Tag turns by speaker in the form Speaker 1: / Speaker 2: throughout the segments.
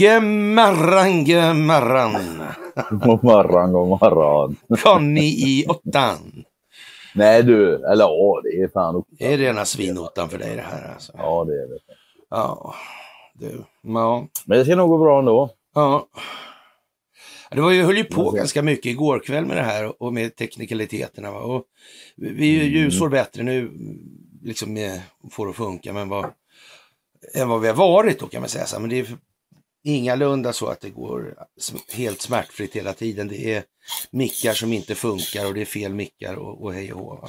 Speaker 1: Gemmarran, gemmarran.
Speaker 2: God morgon, god morgon.
Speaker 1: Conny i åttan.
Speaker 2: Nej du, eller ja, det är fan ottan.
Speaker 1: Det är rena svinottan för dig det här alltså.
Speaker 2: Ja, det är det.
Speaker 1: Ja, du. Ja.
Speaker 2: Men det ska nog gå bra ändå.
Speaker 1: ja. Det var ju, höll ju på
Speaker 2: det-
Speaker 1: ganska mycket igår kväll med det här och med teknikaliteterna. Va? Och vi är ju
Speaker 2: Mm.
Speaker 1: ljusår bättre nu, liksom får det att funka, men vad, än vad vi har varit då kan man säga. Så. Men det är ingalunda så att det går helt smärtfritt hela tiden. Det är mickar som inte funkar och det är fel mickar och, och hej och hå.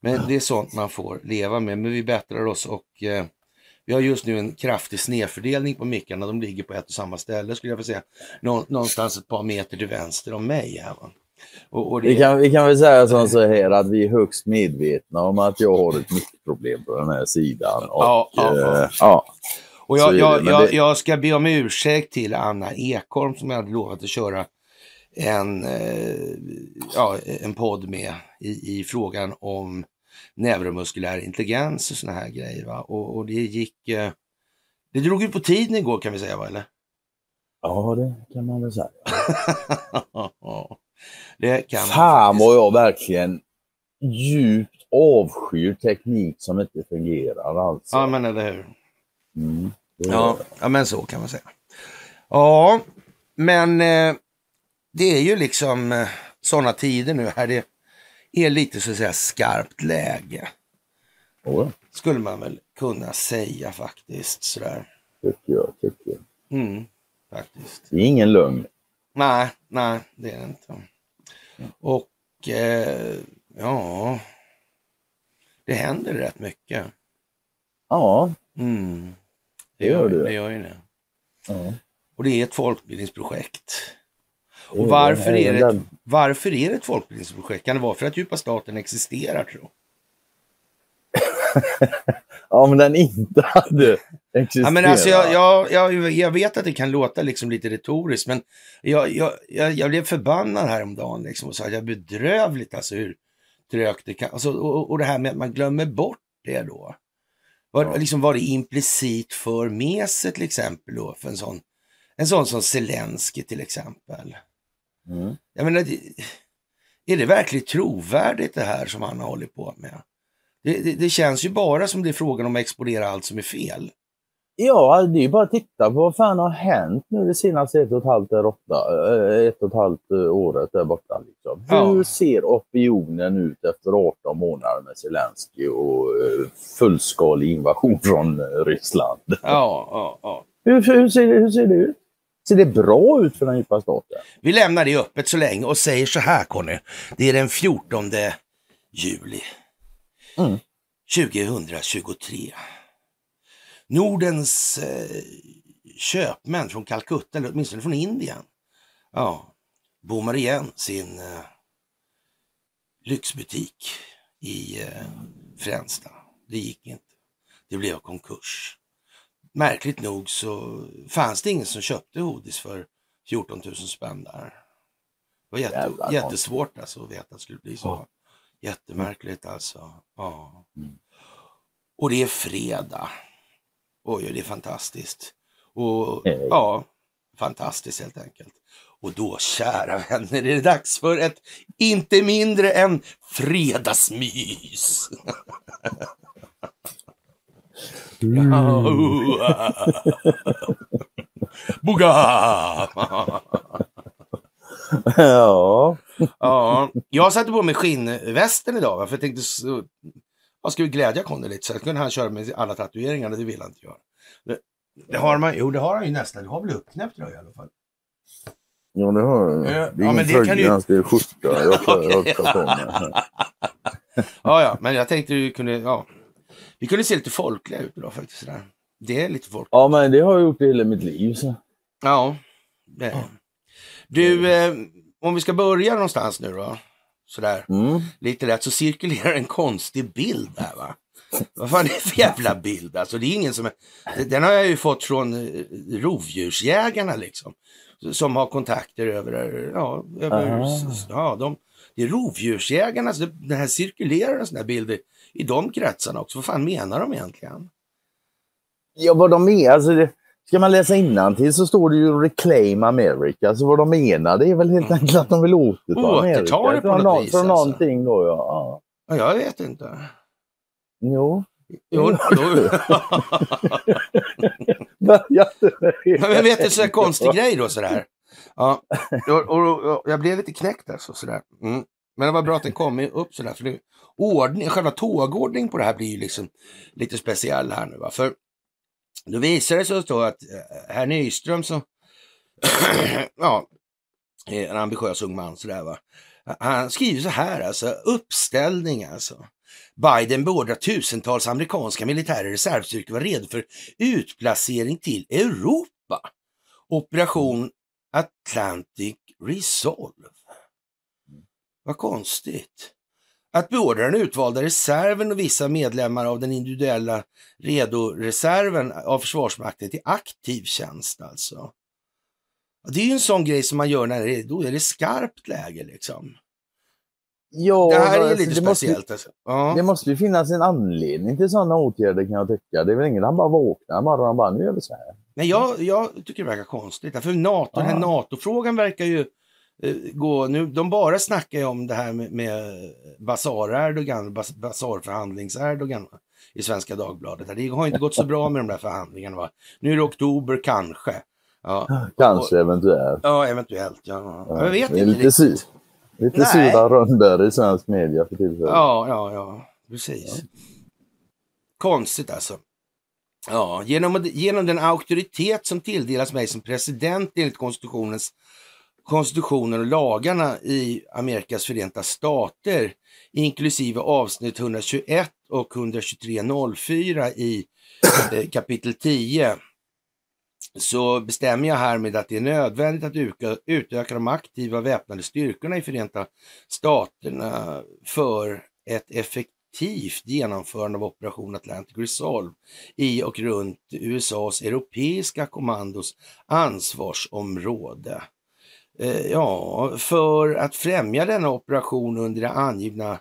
Speaker 1: Men det är sånt man får leva med. Men vi bättrar oss och eh, vi har just nu en kraftig snedfördelning på mickarna. De ligger på ett och samma ställe skulle jag vilja säga. Nå, någonstans ett par meter till vänster om mig. Här, va? Och, och det,
Speaker 2: Vi kan, vi kan väl säga som så här att vi är högst medvetna om att jag har ett mittproblem på den här sidan. Och,
Speaker 1: Ja, ja, ja.
Speaker 2: eh, ja.
Speaker 1: Och jag, jag, jag,
Speaker 2: det-
Speaker 1: jag ska be om ursäkt till Anna Ekholm som jag hade lovat att köra en, eh, ja, en podd med i, i frågan om neuromuskulär intelligens och såna här grejer. Va? Och, och det gick... Eh, det drog ju på tiden igår kan vi säga, va? eller?
Speaker 2: ja, det kan man väl säga.
Speaker 1: det kan
Speaker 2: Fan vad jag verkligen djupt avskyr teknik som inte fungerar alltså.
Speaker 1: Ja, men eller hur.
Speaker 2: Mm,
Speaker 1: Ja, ja, men så kan man säga. Ja, men eh, det är ju liksom eh, sådana tider nu här det är lite så att säga skarpt läge.
Speaker 2: Ja,
Speaker 1: Skulle man väl kunna säga faktiskt sådär.
Speaker 2: tycker jag. Tycker jag.
Speaker 1: Mm, faktiskt.
Speaker 2: Det är ingen lögn.
Speaker 1: Nej, nej, det är det inte. Och eh, ja, det händer rätt mycket.
Speaker 2: Ja,
Speaker 1: Mm.
Speaker 2: Det gör det.
Speaker 1: det. gör ju det.
Speaker 2: ja.
Speaker 1: Och det är ett folkbildningsprojekt. Och varför är, det ett, varför är det ett folkbildningsprojekt? Kan det vara för att djupa staten existerar tro?
Speaker 2: Ja, men den inte hade existerat.
Speaker 1: Ja, men alltså, jag, jag, jag, jag vet att det kan låta liksom lite retoriskt, men jag, jag, jag, jag blev förbannad häromdagen liksom och sa att jag är bedrövligt alltså hur trögt det kan... Alltså, och, och det här med att man glömmer bort det då. Vad,
Speaker 2: Ja.
Speaker 1: liksom, vad det implicit för med sig till exempel då för en sån, en sån som Zelensky till exempel.
Speaker 2: Mm.
Speaker 1: Jag menar, är det verkligen trovärdigt det här som han har hållit på med? Det, det, det känns ju bara som det är frågan om att exponera allt som är fel.
Speaker 2: Ja, det är ju bara att titta på vad fan har hänt nu det senaste ett och ett halvt, där åtta, eh, ett och ett halvt eh, året där borta. Liksom.
Speaker 1: Ja.
Speaker 2: Hur ser opinionen ut efter 18 månader med Zelensky och eh, fullskalig invasion från Ryssland?
Speaker 1: Ja, ja, ja.
Speaker 2: Hur, hur, ser det, hur ser det ut? Ser det bra ut för den djupa staten?
Speaker 1: Vi lämnar det öppet så länge och säger så här Conny. Det är den 14 juli
Speaker 2: Mm.
Speaker 1: 2023. Nordens eh, köpmän från Calcutta, eller åtminstone från Indien, ja, bommar igen sin eh, lyxbutik i eh, Fränsta. Det gick inte. Det blev konkurs. Märkligt nog så fanns det ingen som köpte Hodis för 14 000 spänn där. Det var jätte, jättesvårt alltså att veta att det skulle bli så.
Speaker 2: Ja.
Speaker 1: Jättemärkligt alltså. Ja.
Speaker 2: Mm.
Speaker 1: Och det är fredag. Oj, det är fantastiskt. Och ja, fantastiskt helt enkelt. Och då, kära vänner, är det dags för ett inte mindre än fredagsmys. Boga!
Speaker 2: ja.
Speaker 1: Ja, jag satte på mig skinnvästen idag för jag tänkte jag skulle glädja Conny lite så att kunde han köra med alla tatueringarna, det vill han inte göra. Det, det har man, jo det har han ju nästan, du har väl uppknäppt tröja i alla fall?
Speaker 2: Ja, det har jag.
Speaker 1: Ja,
Speaker 2: Det är
Speaker 1: ja,
Speaker 2: ingen
Speaker 1: men det kan
Speaker 2: tröja,
Speaker 1: ju-
Speaker 2: det är skjorta. Jag tar, jag tar på mig.
Speaker 1: Ja, ja, men jag tänkte du kunde, ja. Vi kunde se lite folkliga ut idag faktiskt. Sådär. Det är lite folk.
Speaker 2: Ja, men det har jag gjort i hela mitt liv. Så.
Speaker 1: Ja, det är det. Du, eh, om vi ska börja någonstans nu då. Sådär,
Speaker 2: Mm.
Speaker 1: lite lätt, så cirkulerar en konstig bild här va. Vad fan är det för jävla bild alltså? Det är ingen som är... Den har jag ju fått från eh, rovdjursjägarna liksom. Som har kontakter över, ja, över,
Speaker 2: Aha.
Speaker 1: ja de, det är rovdjursjägarna, så det här cirkulerar en sån här bilder i de kretsarna också. Vad fan menar de egentligen?
Speaker 2: Ja, vad de är. Alltså det, Ska man läsa till så står det ju Reclaim America. Så vad de menar det är väl helt enkelt att de vill återta
Speaker 1: Återta
Speaker 2: Amerika.
Speaker 1: det på något vis,
Speaker 2: Från
Speaker 1: alltså.
Speaker 2: någonting då ja.
Speaker 1: Ja, jag vet inte.
Speaker 2: Jo.
Speaker 1: Jo, jo. Men vet du, så här konstig grej då sådär. Ja, och, och, och, jag blev lite knäckt alltså sådär. Mm. Men det var bra att den kom upp sådär. För det, ordning, själva tågordning på det här blir ju liksom lite speciell här nu. Va? För då visar det sig då att eh, herr Nyström som, ja, en ambitiös ung man sådär va. Han skriver så här alltså, uppställning alltså. Biden beordrar tusentals amerikanska militära reservstyrkor vara redo för utplacering till Europa. Operation Atlantic Resolve. Vad konstigt. Att beordra den utvalda reserven och vissa medlemmar av den individuella redoreserven av Försvarsmakten till aktiv tjänst alltså. Det är ju en sån grej som man gör när det är, då är det skarpt läge liksom.
Speaker 2: Ja,
Speaker 1: det här är
Speaker 2: alltså,
Speaker 1: lite
Speaker 2: det måste,
Speaker 1: speciellt. Alltså. Ja.
Speaker 2: det måste ju finnas en anledning till sådana åtgärder kan jag tycka. Det är väl ingen han bara vaknar imorgon och bara nu gör vi så här.
Speaker 1: Nej, jag, jag tycker det verkar konstigt. För NATO, den här
Speaker 2: Ja.
Speaker 1: NATO-frågan verkar ju gå... Nu, de bara snackar ju om det här med, med Basar-Erdogan, bas, Basarförhandlings-Erdogan i Svenska Dagbladet. Det har inte gått så bra med de där förhandlingarna. Va? Nu är det oktober, kanske. Ja,
Speaker 2: Kanske eventuellt.
Speaker 1: ja eventuellt. Ja.
Speaker 2: Ja,
Speaker 1: Jag vet inte
Speaker 2: lite sy-. Lite sura rönder i svensk media för tillfället.
Speaker 1: Ja, ja, ja, precis. Konstigt alltså. Ja, genom, genom den auktoritet som tilldelas mig som president enligt konstitutionens konstitutionen och lagarna i Amerikas förenta stater, inklusive avsnitt 121 och 123.04 i eh, kapitel 10, så bestämmer jag härmed att det är nödvändigt att utöka, utöka de aktiva väpnade styrkorna i Förenta Staterna för ett effektivt genomförande av Operation Atlantic Resolve i och runt USAs europeiska kommandos ansvarsområde. Eh, ja, för att främja denna operation under den angivna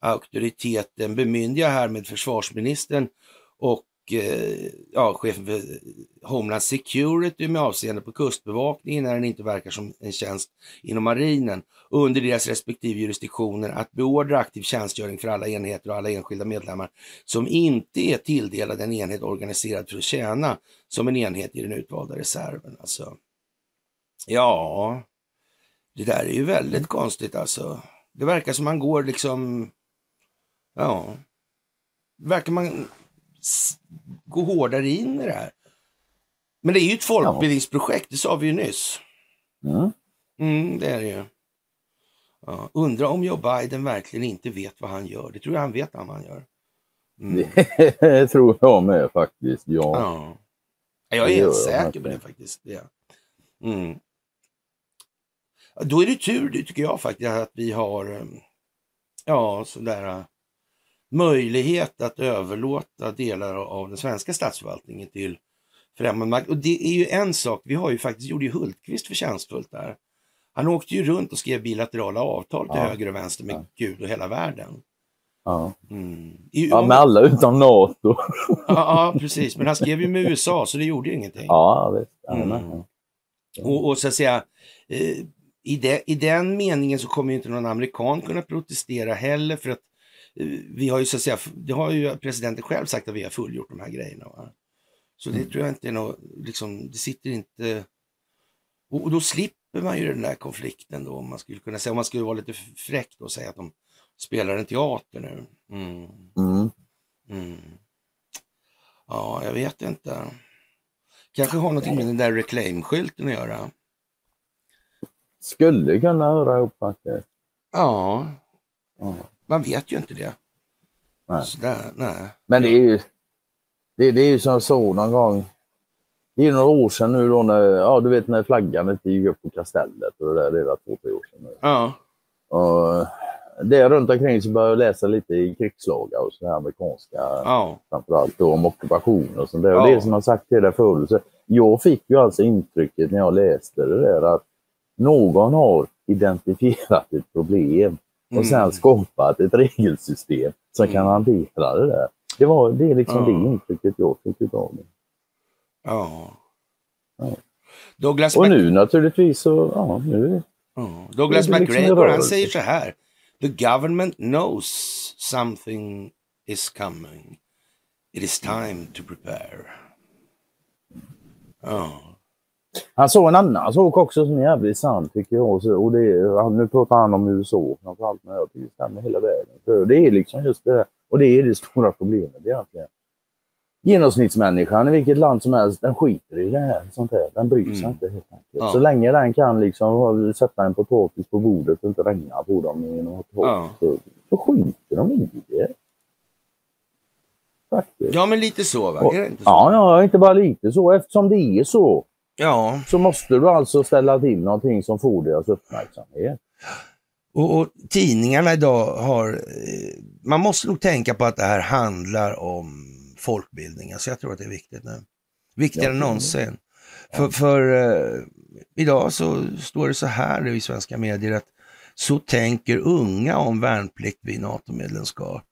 Speaker 1: auktoriteten bemyndigar härmed försvarsministern och eh, ja, chefen för Homeland Security med avseende på kustbevakningen när den inte verkar som en tjänst inom marinen under deras respektive jurisdiktioner att beordra aktiv tjänstgöring för alla enheter och alla enskilda medlemmar som inte är tilldelade en enhet organiserad för att tjäna som en enhet i den utvalda reserven. Alltså. Ja, det där är ju väldigt konstigt alltså. Det verkar som man går liksom, ja, verkar man gå hårdare in i det här. Men det är ju ett folkbildningsprojekt, det sa vi ju nyss.
Speaker 2: Mm.
Speaker 1: Mm, det är det ju. Ja, undrar om Joe Biden verkligen inte vet vad han gör. Det tror jag han vet vad han gör. Mm.
Speaker 2: Det tror jag med faktiskt. Ja.
Speaker 1: Ja. Jag är helt säker på det faktiskt. Jag. Mm. Då är det tur, det tycker jag faktiskt, att vi har eh, ja, sådär, eh, möjlighet att överlåta delar av den svenska statsförvaltningen till främmande makt. Och det är ju en sak, vi har ju faktiskt, gjorde ju Hultqvist förtjänstfullt där. Han åkte ju runt och skrev bilaterala avtal till
Speaker 2: Ja.
Speaker 1: höger och vänster med
Speaker 2: Ja.
Speaker 1: Gud och hela världen.
Speaker 2: Ja.
Speaker 1: Mm. I,
Speaker 2: ja, med alla utom NATO.
Speaker 1: ja, ja, precis. Men han skrev ju med USA så det gjorde ju ingenting.
Speaker 2: Ja, visst. Ja,
Speaker 1: Mm. Och, och så att säga, eh, i, de, i den meningen så kommer ju inte någon amerikan kunna protestera heller för att eh, vi har ju så att säga, det har ju presidenten själv sagt att vi har fullgjort de här grejerna. Va? Så det
Speaker 2: Mm.
Speaker 1: tror jag inte är något, liksom, det sitter inte... Och, och då slipper man ju den där konflikten då, om man skulle kunna säga, om man skulle vara lite fräck då och säga att de spelar en teater nu. Mm.
Speaker 2: Mm.
Speaker 1: Mm. Ja, jag vet inte. Kanske har någonting med den där reclaim-skylten att göra.
Speaker 2: Skulle kunna höra ihop faktiskt.
Speaker 1: Ja,
Speaker 2: Ja.
Speaker 1: man vet ju inte det.
Speaker 2: Nej.
Speaker 1: Sådär, nej.
Speaker 2: Men det är ju det, det är ju som så någon gång. Det är några år sedan nu då när, ja du vet när flaggan inte gick upp på kastellet och det där, det är två, tre år sedan nu.
Speaker 1: Ja,
Speaker 2: Och det runt omkring så började jag läsa lite i krigslagar och så här amerikanska,
Speaker 1: ja,
Speaker 2: framförallt då om ockupation och sånt där. Och
Speaker 1: Ja.
Speaker 2: det som jag sagt till dig förut, så jag fick ju alltså intrycket när jag läste det där att någon har identifierat ett problem och sen
Speaker 1: Mm.
Speaker 2: skapat ett regelsystem som kan
Speaker 1: Mm.
Speaker 2: hantera det där. Det, var, det är liksom
Speaker 1: Ja.
Speaker 2: det intrycket jag fick utav det.
Speaker 1: ja. Douglas,
Speaker 2: Och nu naturligtvis så, ja, nu
Speaker 1: Ja, Douglas
Speaker 2: är liksom
Speaker 1: McGregor han säger så här. The government knows something is coming. It is time to prepare. Ja.
Speaker 2: Han sa en annan sak också som är jävligt sant tycker jag. Och det är, nu pratar han om USA framförallt, men jag tycker det stämmer hela vägen. För det är liksom just det, och det är det stora problemet egentligen. Genomsnittsmänniskan i vilket land som helst, den skiter i det här. Sånt här. Den bryr sig
Speaker 1: Mm.
Speaker 2: inte helt enkelt.
Speaker 1: Ja.
Speaker 2: Så länge den kan liksom sätta en potatis på bordet och inte regna på dem genom att
Speaker 1: Ja.
Speaker 2: så, så skiter de i det. Faktiskt.
Speaker 1: ja, men lite så va?
Speaker 2: Och-
Speaker 1: inte så?
Speaker 2: Ja, ja, inte bara lite så. Eftersom det är så
Speaker 1: ja.
Speaker 2: så måste du alltså ställa till någonting som får deras uppmärksamhet.
Speaker 1: Och, och tidningarna idag har... Eh, man måste nog tänka på att det här handlar om folkbildning. Så jag tror att det är viktigt nu. Viktigare än någonsin. För, för eh, idag så står det så här i svenska medier att så tänker unga om värnplikt vid NATO-medlemskap.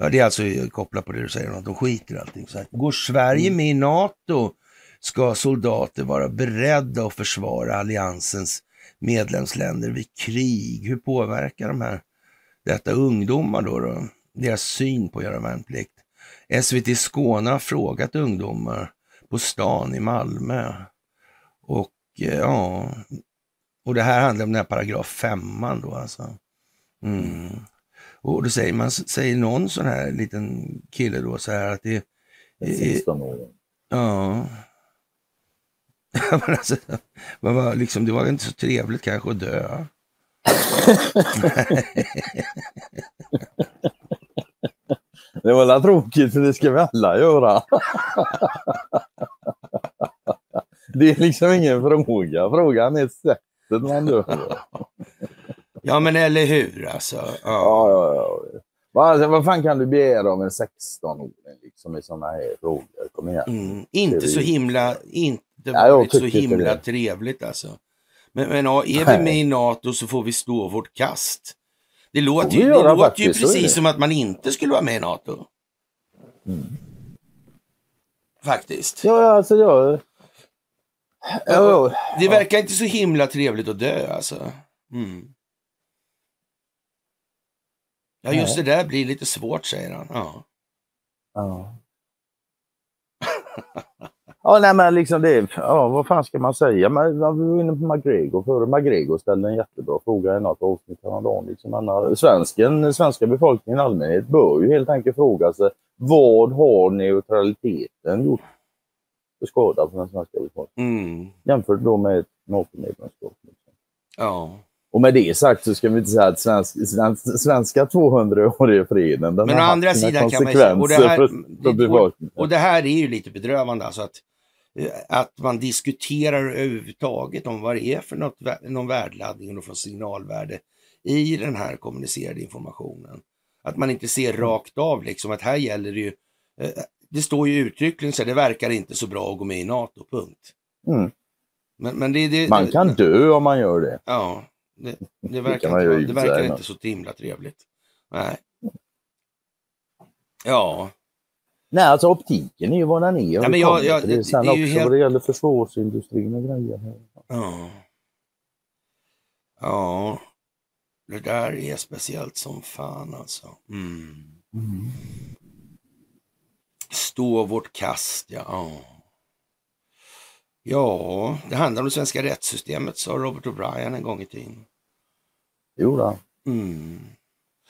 Speaker 1: Ja, det är alltså kopplat på det du säger, att de skiter i allting. Så här, går Sverige med i NATO ska soldater vara beredda att försvara alliansens medlemsländer vid krig. Hur påverkar de här, detta ungdomar då, då? Deras syn på att göra värnplikt. SVT Skåne har frågat ungdomar på stan i Malmö. Och eh, ja, och det här handlar om den här paragraf femman då alltså. Mm. Och då säger man, säger någon sån här liten kille då så här att det
Speaker 2: En
Speaker 1: Eh,
Speaker 2: 16-åring.
Speaker 1: Ja. Men alltså, vad var liksom, det var inte så trevligt kanske att dö.
Speaker 2: Det var väl tråkigt för det ska vi alla göra. det är liksom ingen fråga. Frågan är sättet man dör på.
Speaker 1: Ja men eller hur alltså. Ja.
Speaker 2: Ja, ja, ja. Vad, alltså, vad fan kan du begära av en 16-åring liksom, i sådana här frågor? Kom igen.
Speaker 1: Mm. Inte så himla, inte
Speaker 2: Ja,
Speaker 1: så himla
Speaker 2: det.
Speaker 1: trevligt alltså. Men, men ja, är vi med i NATO så får vi stå vårt kast. Det låter, ju, det låter ju
Speaker 2: faktiskt,
Speaker 1: precis som att man inte skulle vara med i NATO.
Speaker 2: Mm.
Speaker 1: Faktiskt.
Speaker 2: Ja, alltså jag... Ja, ja.
Speaker 1: Det verkar inte så himla trevligt att dö alltså. Mm. Ja, just det där blir lite svårt säger han. Ja.
Speaker 2: Ja. ja, nej men liksom det, ja vad fan ska man säga? Men, vi var inne på McGregor förr. McGregor ställde en jättebra fråga i något avsnitt häromdagen. Liksom, han har- svensken, svenska befolkningen i allmänhet bör ju helt enkelt fråga sig vad har neutraliteten gjort för skada för den svenska befolkningen?
Speaker 1: Mm.
Speaker 2: Jämfört då med ett NATO-medlemskap. Liksom.
Speaker 1: ja.
Speaker 2: Och med det sagt så ska vi inte säga att svensk, svensk, svenska 200-åriga freden den
Speaker 1: Men
Speaker 2: har
Speaker 1: å
Speaker 2: haft
Speaker 1: andra
Speaker 2: sina
Speaker 1: sidan kan man säga, och det här,
Speaker 2: för,
Speaker 1: och, och det här är ju lite bedrövande alltså att, eh, att man diskuterar överhuvudtaget om vad det är för något, någon värdeladdning och för signalvärde i den här kommunicerade informationen. Att man inte ser rakt av liksom att här gäller det ju, eh, det står ju uttryckligen så här, det verkar inte så bra att gå med i NATO, punkt.
Speaker 2: Mm.
Speaker 1: Men, men det, det,
Speaker 2: Man kan dö om man gör det.
Speaker 1: Ja, det, det verkar,
Speaker 2: man
Speaker 1: inte, det verkar inte så himla trevligt. Nej. Ja,
Speaker 2: Nej, alltså optiken är ju vad den är.
Speaker 1: Ja, men
Speaker 2: det
Speaker 1: jag- jag-
Speaker 2: det.
Speaker 1: det-
Speaker 2: Sen
Speaker 1: det är ju
Speaker 2: också
Speaker 1: helt-
Speaker 2: vad det gäller försvarsindustrin och grejer.
Speaker 1: ja. Ja, det där är speciellt som fan alltså. Mm. Stå vårt kast, ja. ja. Ja, det handlar om det svenska rättssystemet, sa Robert O'Brien en gång i tiden.
Speaker 2: Det gjorde han.
Speaker 1: Mm.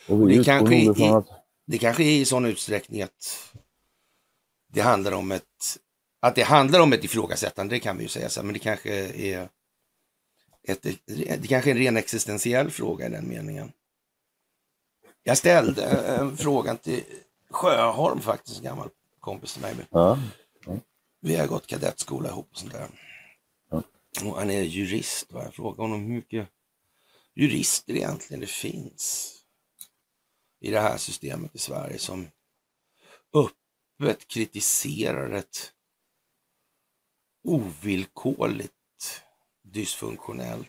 Speaker 2: Och
Speaker 1: det kanske i-
Speaker 2: att...
Speaker 1: Det kanske är i sån utsträckning att det handlar om ett, att det handlar om ett ifrågasättande, det kan vi ju säga så, men det kanske är ett, det kanske är en ren existentiell fråga i den meningen. Jag ställde en frågan till Sjöholm faktiskt, en gammal kompis till mig.
Speaker 2: Ja.
Speaker 1: Vi har gått kadettskola ihop och sånt där.
Speaker 2: Ja.
Speaker 1: Och han är jurist. Va? Jag frågade honom hur mycket jurister egentligen det finns i det här systemet i Sverige som öppet kritiserar ett ovillkorligt dysfunktionellt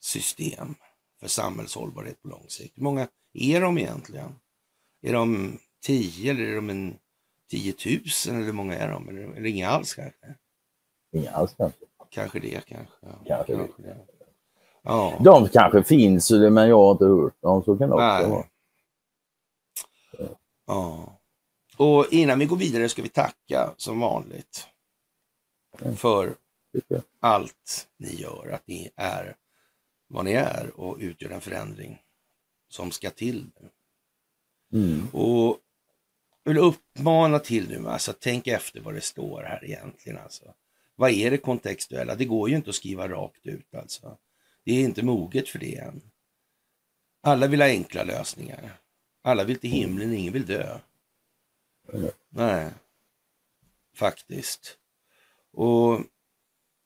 Speaker 1: system för samhällshållbarhet på lång sikt. Hur många är de egentligen? Är de tio eller är de en 10 000 eller hur många är de? Eller, eller inga alls kanske?
Speaker 2: Inga alls kanske.
Speaker 1: Kanske det kanske. Ja.
Speaker 2: Kanske det.
Speaker 1: det. Ja.
Speaker 2: De kanske finns, men jag har inte hört dem. Så kan det också vara.
Speaker 1: Ja. Och innan vi går vidare ska vi tacka som vanligt
Speaker 2: Mm.
Speaker 1: för allt ni gör, att ni är vad ni är och utgör en förändring som ska till.
Speaker 2: Mm.
Speaker 1: Och jag vill uppmana till nu, alltså tänk efter vad det står här egentligen. Alltså. Vad är det kontextuella? Det går ju inte att skriva rakt ut alltså. Det är inte moget för det än. Alla vill ha enkla lösningar. Alla vill till himlen, ingen vill dö.
Speaker 2: Mm.
Speaker 1: Nej, faktiskt. Och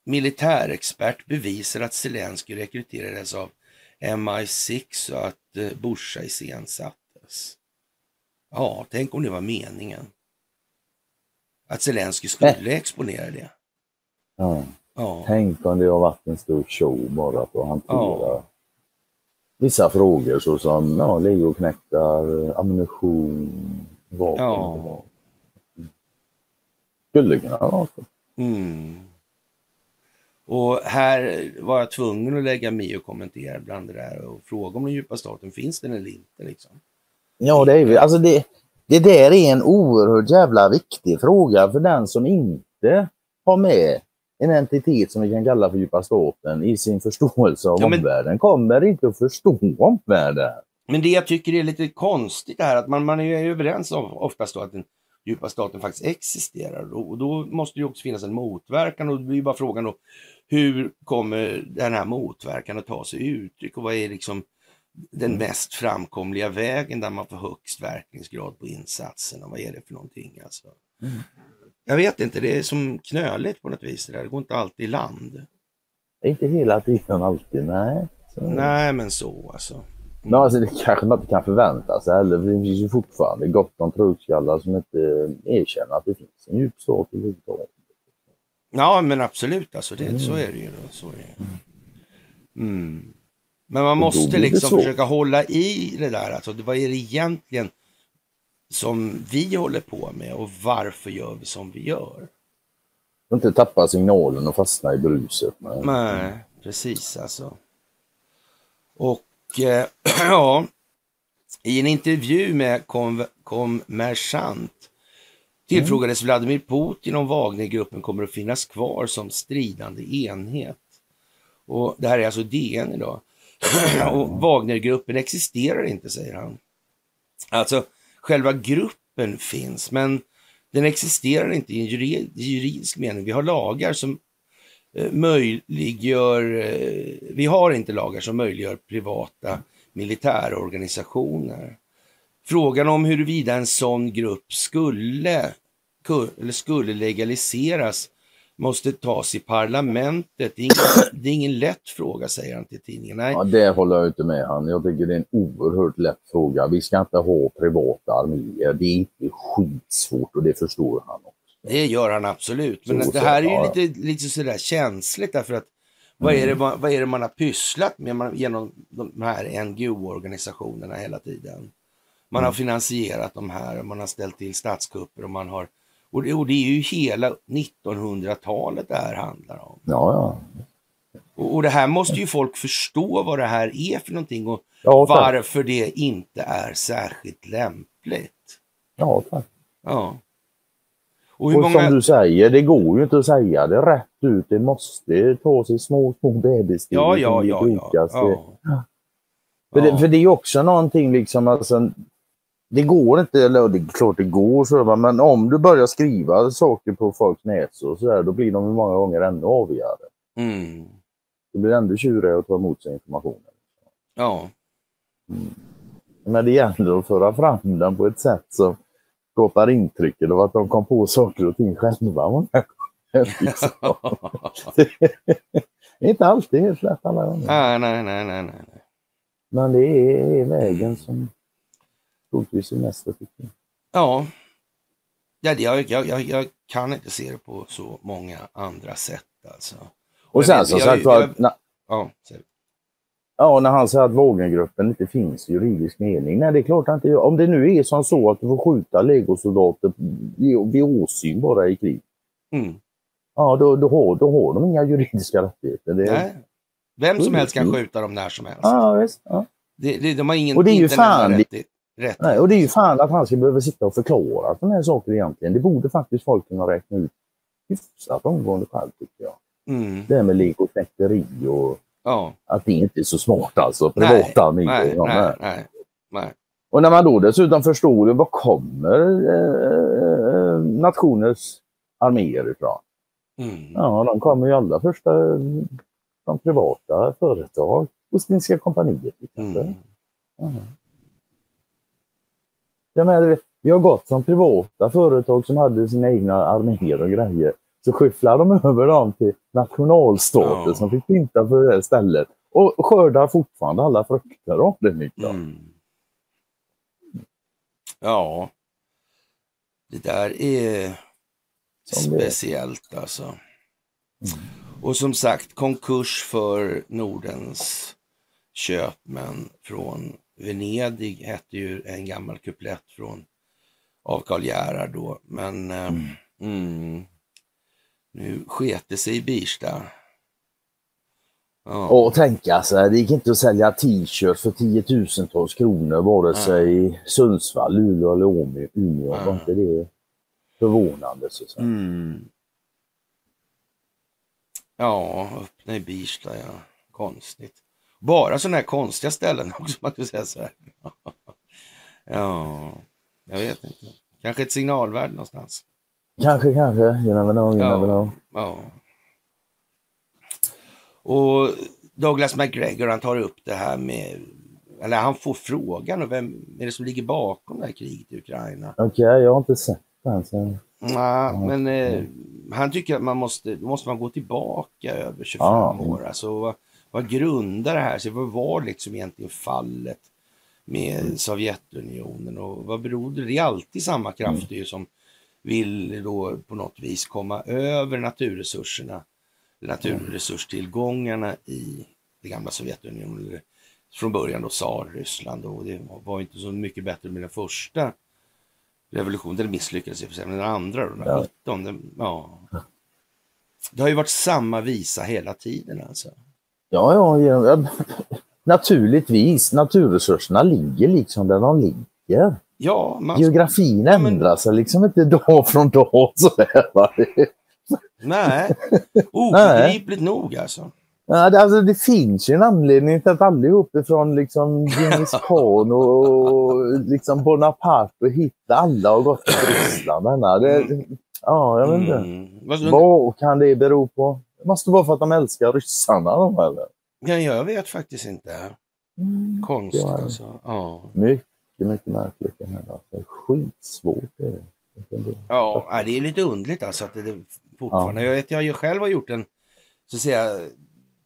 Speaker 1: militärexpert bevisar att Zelenskyj rekryterades av MI6 och att eh, Busha iscensattes. Ja, tänk om det var meningen. Att Zelenskyj skulle exponera det.
Speaker 2: Ja.
Speaker 1: Ja,
Speaker 2: Tänk om det har varit en stor show bara för att hantera
Speaker 1: Ja.
Speaker 2: vissa frågor såsom ja, legoknektar, ammunition, vapen.
Speaker 1: Ja.
Speaker 2: Skulle kunna vara så.
Speaker 1: mm. Och här var jag tvungen att lägga mig och kommentera bland det där och fråga om den djupa staten, finns den eller inte? Liksom.
Speaker 2: Ja, det är vi. Alltså det, det där är en oerhört jävla viktig fråga för den som inte har med en entitet som vi kan kalla för djupa staten i sin förståelse av
Speaker 1: Ja, men-
Speaker 2: omvärlden kommer inte att förstå omvärlden.
Speaker 1: Men det jag tycker är lite konstigt är att man, man är överens om oftast då att den djupa staten faktiskt existerar och, då måste det ju också finnas en motverkan och det blir bara frågan då hur kommer den här motverkan att ta sig uttryck och vad är liksom den mest framkomliga vägen där man får högst verkningsgrad på insatsen och vad är det för någonting alltså.
Speaker 2: Mm.
Speaker 1: Jag vet inte, det är som knöligt på något vis det där, det går inte alltid i land.
Speaker 2: Inte hela tiden alltid, nej. Så.
Speaker 1: Nej men så alltså.
Speaker 2: Men alltså, det kanske man inte kan förvänta sig heller. Det finns ju fortfarande gott om trutskallar som inte erkänner att det finns en djup stat överhuvudtaget.
Speaker 1: Ja, men absolut, alltså det, så är det ju. Så är det. Mm. Men man måste liksom försöka hålla i det där. Alltså, vad är det egentligen som vi håller på med och varför gör vi som vi gör?
Speaker 2: Inte tappa signalen och fastna i bruset. Men...
Speaker 1: Nej, precis alltså. Och eh, ja, i en intervju med Kom- Kommersant tillfrågades Vladimir Putin om Wagnergruppen kommer att finnas kvar som stridande enhet. Och det här är alltså DN idag. och Wagnergruppen existerar inte, säger han. Alltså, själva gruppen finns, men den existerar inte i en juridisk mening. Vi har lagar som eh, möjliggör, eh, vi har inte lagar som möjliggör privata militärorganisationer. Frågan om huruvida en sån grupp skulle, eller skulle legaliseras måste tas i parlamentet. Det är, ingen, det är ingen lätt fråga, säger han till tidningen. Nej,
Speaker 2: Ja, det håller jag inte med han. Jag tycker det är en oerhört lätt fråga. Vi ska inte ha privata arméer. Det är inte skitsvårt och det förstår han också.
Speaker 1: Det gör han absolut. Men
Speaker 2: Så
Speaker 1: det här är ju lite, lite sådär känsligt därför att vad är, det, man- vad är det man har pysslat med man, genom de här NGO-organisationerna hela tiden? Man har finansierat de här, man har ställt till statskupper och man har... Och det, och det är ju hela 1900-talet det här handlar om.
Speaker 2: Ja, ja.
Speaker 1: Och, och det här måste ju folk förstå vad det här är för någonting och
Speaker 2: Ja,
Speaker 1: varför det inte är särskilt lämpligt.
Speaker 2: Ja, tack.
Speaker 1: Ja. Och hur
Speaker 2: Och
Speaker 1: många...
Speaker 2: som du säger, det går ju inte att säga det rätt ut. Det måste ta sig små, små bebissteg.
Speaker 1: Ja, ja, ja, ja. ja.
Speaker 2: För,
Speaker 1: Ja.
Speaker 2: det, för det är också någonting liksom, alltså, det går inte, eller det är klart det går, så, men om du börjar skriva saker på folks näsor så där, då blir de många gånger ännu avigare.
Speaker 1: Mm.
Speaker 2: Det blir ännu tjurigare att ta emot sig informationen.
Speaker 1: Ja.
Speaker 2: Men det gäller att föra fram den på ett sätt som skapar intrycket av att de kom på saker och ting själva. liksom. Det är inte alltid helt lätt alla gånger.
Speaker 1: nej, nej, nej, nej, nej.
Speaker 2: Men det är vägen som troligtvis mest effektiv.
Speaker 1: Ja. ja det, jag, jag, jag, jag kan inte se det på så många andra sätt alltså.
Speaker 2: Och sen som sagt
Speaker 1: jag-
Speaker 2: var,
Speaker 1: Ja,
Speaker 2: ja, när han säger att Wagnergruppen inte finns i juridisk mening. Nej, det är klart inte. Om det nu är som så att du får skjuta legosoldater vid åsyn bara i krig.
Speaker 1: mm.
Speaker 2: ja, då, då, har, då har de inga juridiska rättigheter. Det,
Speaker 1: Nej. Vem som helst kan skjuta dem när som helst.
Speaker 2: ja, visst, ja.
Speaker 1: Det, det, de har ingen,
Speaker 2: Och det är ju fan-
Speaker 1: i- rätt.
Speaker 2: Nej, och det är ju fan att han ska behöva sitta och förklara sådana här saker egentligen. Det borde faktiskt folk kunna räkna ut hyfsat omgående själv tycker jag.
Speaker 1: Mm.
Speaker 2: Det här med legoknäkteri och
Speaker 1: Ja.
Speaker 2: att det inte är så smart alltså. Privata arméer.
Speaker 1: Nej, nej,
Speaker 2: nej.
Speaker 1: nej, nej.
Speaker 2: Och när man då dessutom förstår var kommer eh, nationers arméer ifrån?
Speaker 1: Mm.
Speaker 2: Ja, de kommer ju allra första från privata företag. Ostindiska kompaniet till exempel.
Speaker 1: Mm.
Speaker 2: Ja. Jag menar, vi har gått från privata företag som hade sina egna arméer och grejer. Så skyfflar de över dem till nationalstater
Speaker 1: Ja.
Speaker 2: som fick pynta för det här stället. Och skördar fortfarande alla frukter av det. Niklas.
Speaker 1: Mm. Ja. Det där är
Speaker 2: Som det
Speaker 1: speciellt alltså. Och som sagt, konkurs för Nordens köpmän från Venedig hette ju en gammal kuplett från av Karl Gerhard då. Men eh, mm, nu sket det sig i Birsta. Ja.
Speaker 2: Och tänka sig, det gick inte att sälja t-shirts för tiotusentals kronor vare sig i Sundsvall, Luleå eller Umeå. Umeå. Var
Speaker 1: Ja.
Speaker 2: inte det förvånande? Så att.
Speaker 1: Mm. Ja, öppna i Birsta, ja. Konstigt. Bara sådana här konstiga ställen också, man kan säga så här. ja, jag vet inte. Kanske ett signalvärde någonstans.
Speaker 2: Kanske, kanske. You never know, you
Speaker 1: Ja.
Speaker 2: never know.
Speaker 1: Ja. Och Douglas McGregor, han tar upp det här med, eller han får frågan, och vem är det som ligger bakom det här kriget i Ukraina?
Speaker 2: Okej, jag har inte sett den. Så...
Speaker 1: Nej, men eh, han tycker att man måste, måste man gå tillbaka över 25
Speaker 2: Ja.
Speaker 1: år. Alltså, vad, grundar det här sig? Vad var liksom egentligen fallet med Sovjetunionen och vad berodde det? Det är alltid samma krafter ju som vill då på något vis komma över naturresurserna, naturresurstillgångarna i det gamla Sovjetunionen. Från början då Tsar-Ryssland och det var inte så mycket bättre med den första revolutionen. Den misslyckades i och men den andra då, den
Speaker 2: Ja.
Speaker 1: 19, den, ja. Det har ju varit samma visa hela tiden alltså.
Speaker 2: Ja, ja, ja, ja. Naturligtvis, naturresurserna ligger liksom där de ligger.
Speaker 1: Ja, man,
Speaker 2: Geografin
Speaker 1: men-
Speaker 2: ändrar sig liksom inte dag från dag. Sådär,
Speaker 1: nej, obegripligt nog alltså.
Speaker 2: Ja, det, alltså, det finns ju en anledning till att allihop ifrån liksom Djingis khan och liksom Bonaparte och Hitler, alla har gått till Ryssland. Det, ja, jag vet inte.
Speaker 1: Mm. Vad
Speaker 2: kan det bero på? Det måste vara för att de älskar ryssarna de eller?
Speaker 1: Ja, jag vet faktiskt inte. Konstigt
Speaker 2: Ja.
Speaker 1: alltså. Ja,
Speaker 2: Mycket, mycket märkligt det här. Alltså. Skitsvårt det är.
Speaker 1: ja det är lite underligt alltså att det det fortfarande. Jag vet, jag ju själv har gjort den så att säga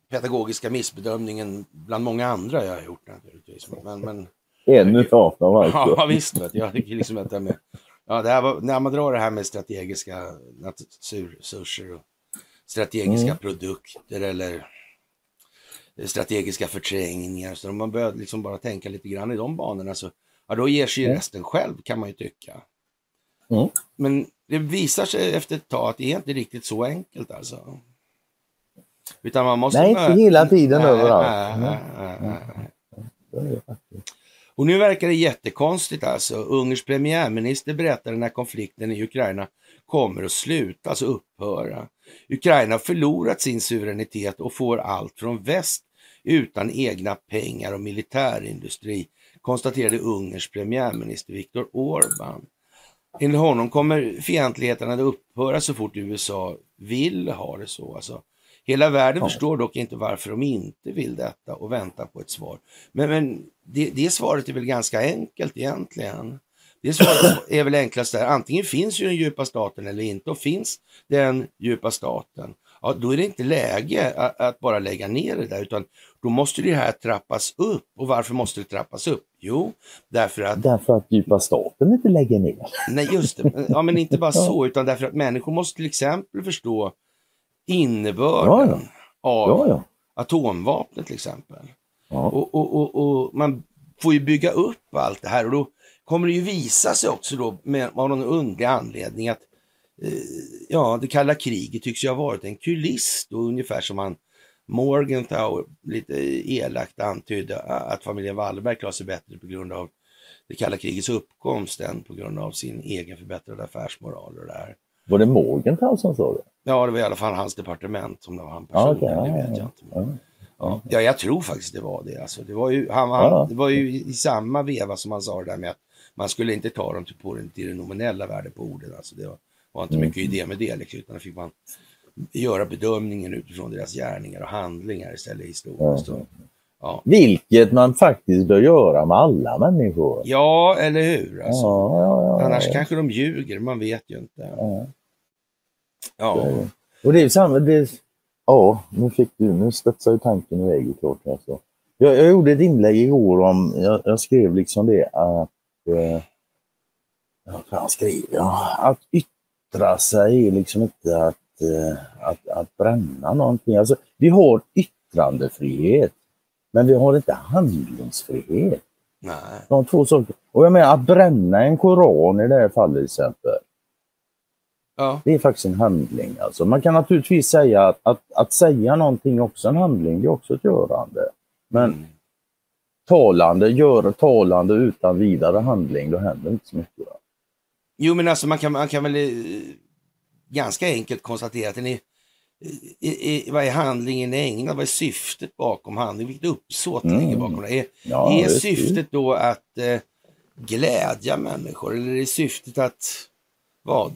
Speaker 1: pedagogiska missbedömningen bland många andra jag har gjort naturligtvis. Men, men
Speaker 2: En utav dem alltså.
Speaker 1: Ja, visst. Vet du. Jag tycker liksom att det med, ja, det här var, när man drar det här med strategiska naturresurser och strategiska
Speaker 2: Mm.
Speaker 1: produkter eller strategiska förträngningar. Så om man börjar liksom bara tänka lite grann i de banorna så ja, då ger sig ju
Speaker 2: Mm.
Speaker 1: resten själv kan man ju tycka.
Speaker 2: Mm.
Speaker 1: Men det visar sig efter ett tag att det är inte riktigt så enkelt alltså. Utan man måste...
Speaker 2: Nej, inte hela tiden överallt. Mm.
Speaker 1: nej.
Speaker 2: Det är det faktiskt.
Speaker 1: Och nu verkar det jättekonstigt alltså. Ungerns premiärminister berättade när konflikten i Ukraina kommer att sluta, alltså upphöra. Ukraina har förlorat sin suveränitet och får allt från väst utan egna pengar och militärindustri, konstaterade Ungerns premiärminister Viktor Orbán. Enligt honom kommer fientligheterna att upphöra så fort USA vill ha det så. Alltså, hela världen
Speaker 2: Ja.
Speaker 1: förstår dock inte varför de inte vill detta och väntar på ett svar. Men, men det, det svaret är väl ganska enkelt egentligen. Det svaret är väl enklast där. Antingen finns ju den djupa staten eller inte. Och finns den djupa staten, ja, då är det inte läge att, att bara lägga ner det där, utan då måste det här trappas upp. Och varför måste det trappas upp? Jo, därför att
Speaker 2: Därför att djupa staten inte lägger ner.
Speaker 1: Nej, just det. Ja, men inte bara så, utan därför att människor måste till exempel förstå innebörden
Speaker 2: Ja,
Speaker 1: av
Speaker 2: Ja, ja.
Speaker 1: atomvapnet till exempel.
Speaker 2: ja.
Speaker 1: Och, och, och, och man får ju bygga upp allt det här och då kommer det ju visa sig också då med, av någon underlig anledning att eh, ja, det kalla kriget tycks ju ha varit en kuliss då, ungefär som han Morgenthau lite elakt antydde att familjen Wallenberg klarar sig bättre på grund av det kalla krigets uppkomst än på grund av sin egen förbättrade affärsmoral och det här.
Speaker 2: Var det Morgenthau som sa det?
Speaker 1: Ja, det var i alla fall hans departement, som det var han personligen,
Speaker 2: okay,
Speaker 1: det vet jag inte. Ja. ja, jag tror faktiskt det var det. Alltså, det, var ju, han, han, det var ju i samma veva som han sa det där med att man skulle inte ta dem till, på den, till det nominella värdet på orden. Alltså, det var, var inte mm. mycket idé med det, liksom, utan fick man göra bedömningen utifrån deras gärningar och handlingar istället historiskt. Mm.
Speaker 2: Ja. Vilket man faktiskt bör göra med alla människor.
Speaker 1: Ja, eller hur? Alltså. Ja, ja, Annars kanske de ljuger, man vet ju inte.
Speaker 2: Ja. Och det är samma, det, ja, nu fick du, nu studsar ju tanken iväg klart. Alltså. Jag, jag gjorde ett inlägg igår om, jag, jag skrev liksom det att, eh, vad fan skrev jag? Att yttra sig är liksom inte att, eh, att, att bränna någonting. Alltså, vi har yttrandefrihet. Men vi har inte handlingsfrihet.
Speaker 1: Nej.
Speaker 2: De två saker. Och jag menar att bränna en koran i det här fallet till exempel.
Speaker 1: Ja.
Speaker 2: Det är faktiskt en handling. Alltså. Man kan naturligtvis säga att, att, att säga någonting också en handling, det är också ett görande. Men mm. Talande, gör talande utan vidare handling, då händer inte så mycket. Va?
Speaker 1: Jo men alltså man kan, man kan väl eh, ganska enkelt konstatera att den är i, i, vad är handlingen ägnad? Vad är syftet bakom handlingen? Vilket uppsåt mm. ligger bakom det? Är, ja, är syftet då att eh, glädja människor eller är syftet att vad?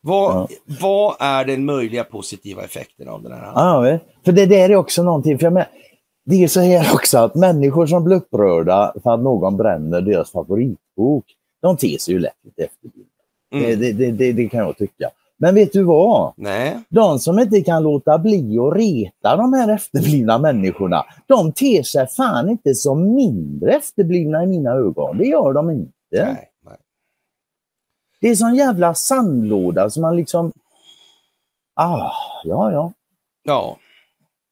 Speaker 1: Vad, ja. vad är den möjliga positiva effekten av den här
Speaker 2: handlingen? Ja, för det där är också någonting, för jag med, det är så här också att människor som blir upprörda för att någon bränner deras favoritbok, de ter sig ju lätt lite efterblivna. Mm. Det, det, det, det, kan jag tycka. Men vet du vad?
Speaker 1: Nej.
Speaker 2: De som inte kan låta bli att reta de här efterblivna människorna, de ter sig fan inte som mindre efterblivna i mina ögon. Det gör de inte.
Speaker 1: Nej, nej.
Speaker 2: Det är sån jävla sandlåda som man liksom... Ah, ja, ja.
Speaker 1: Ja.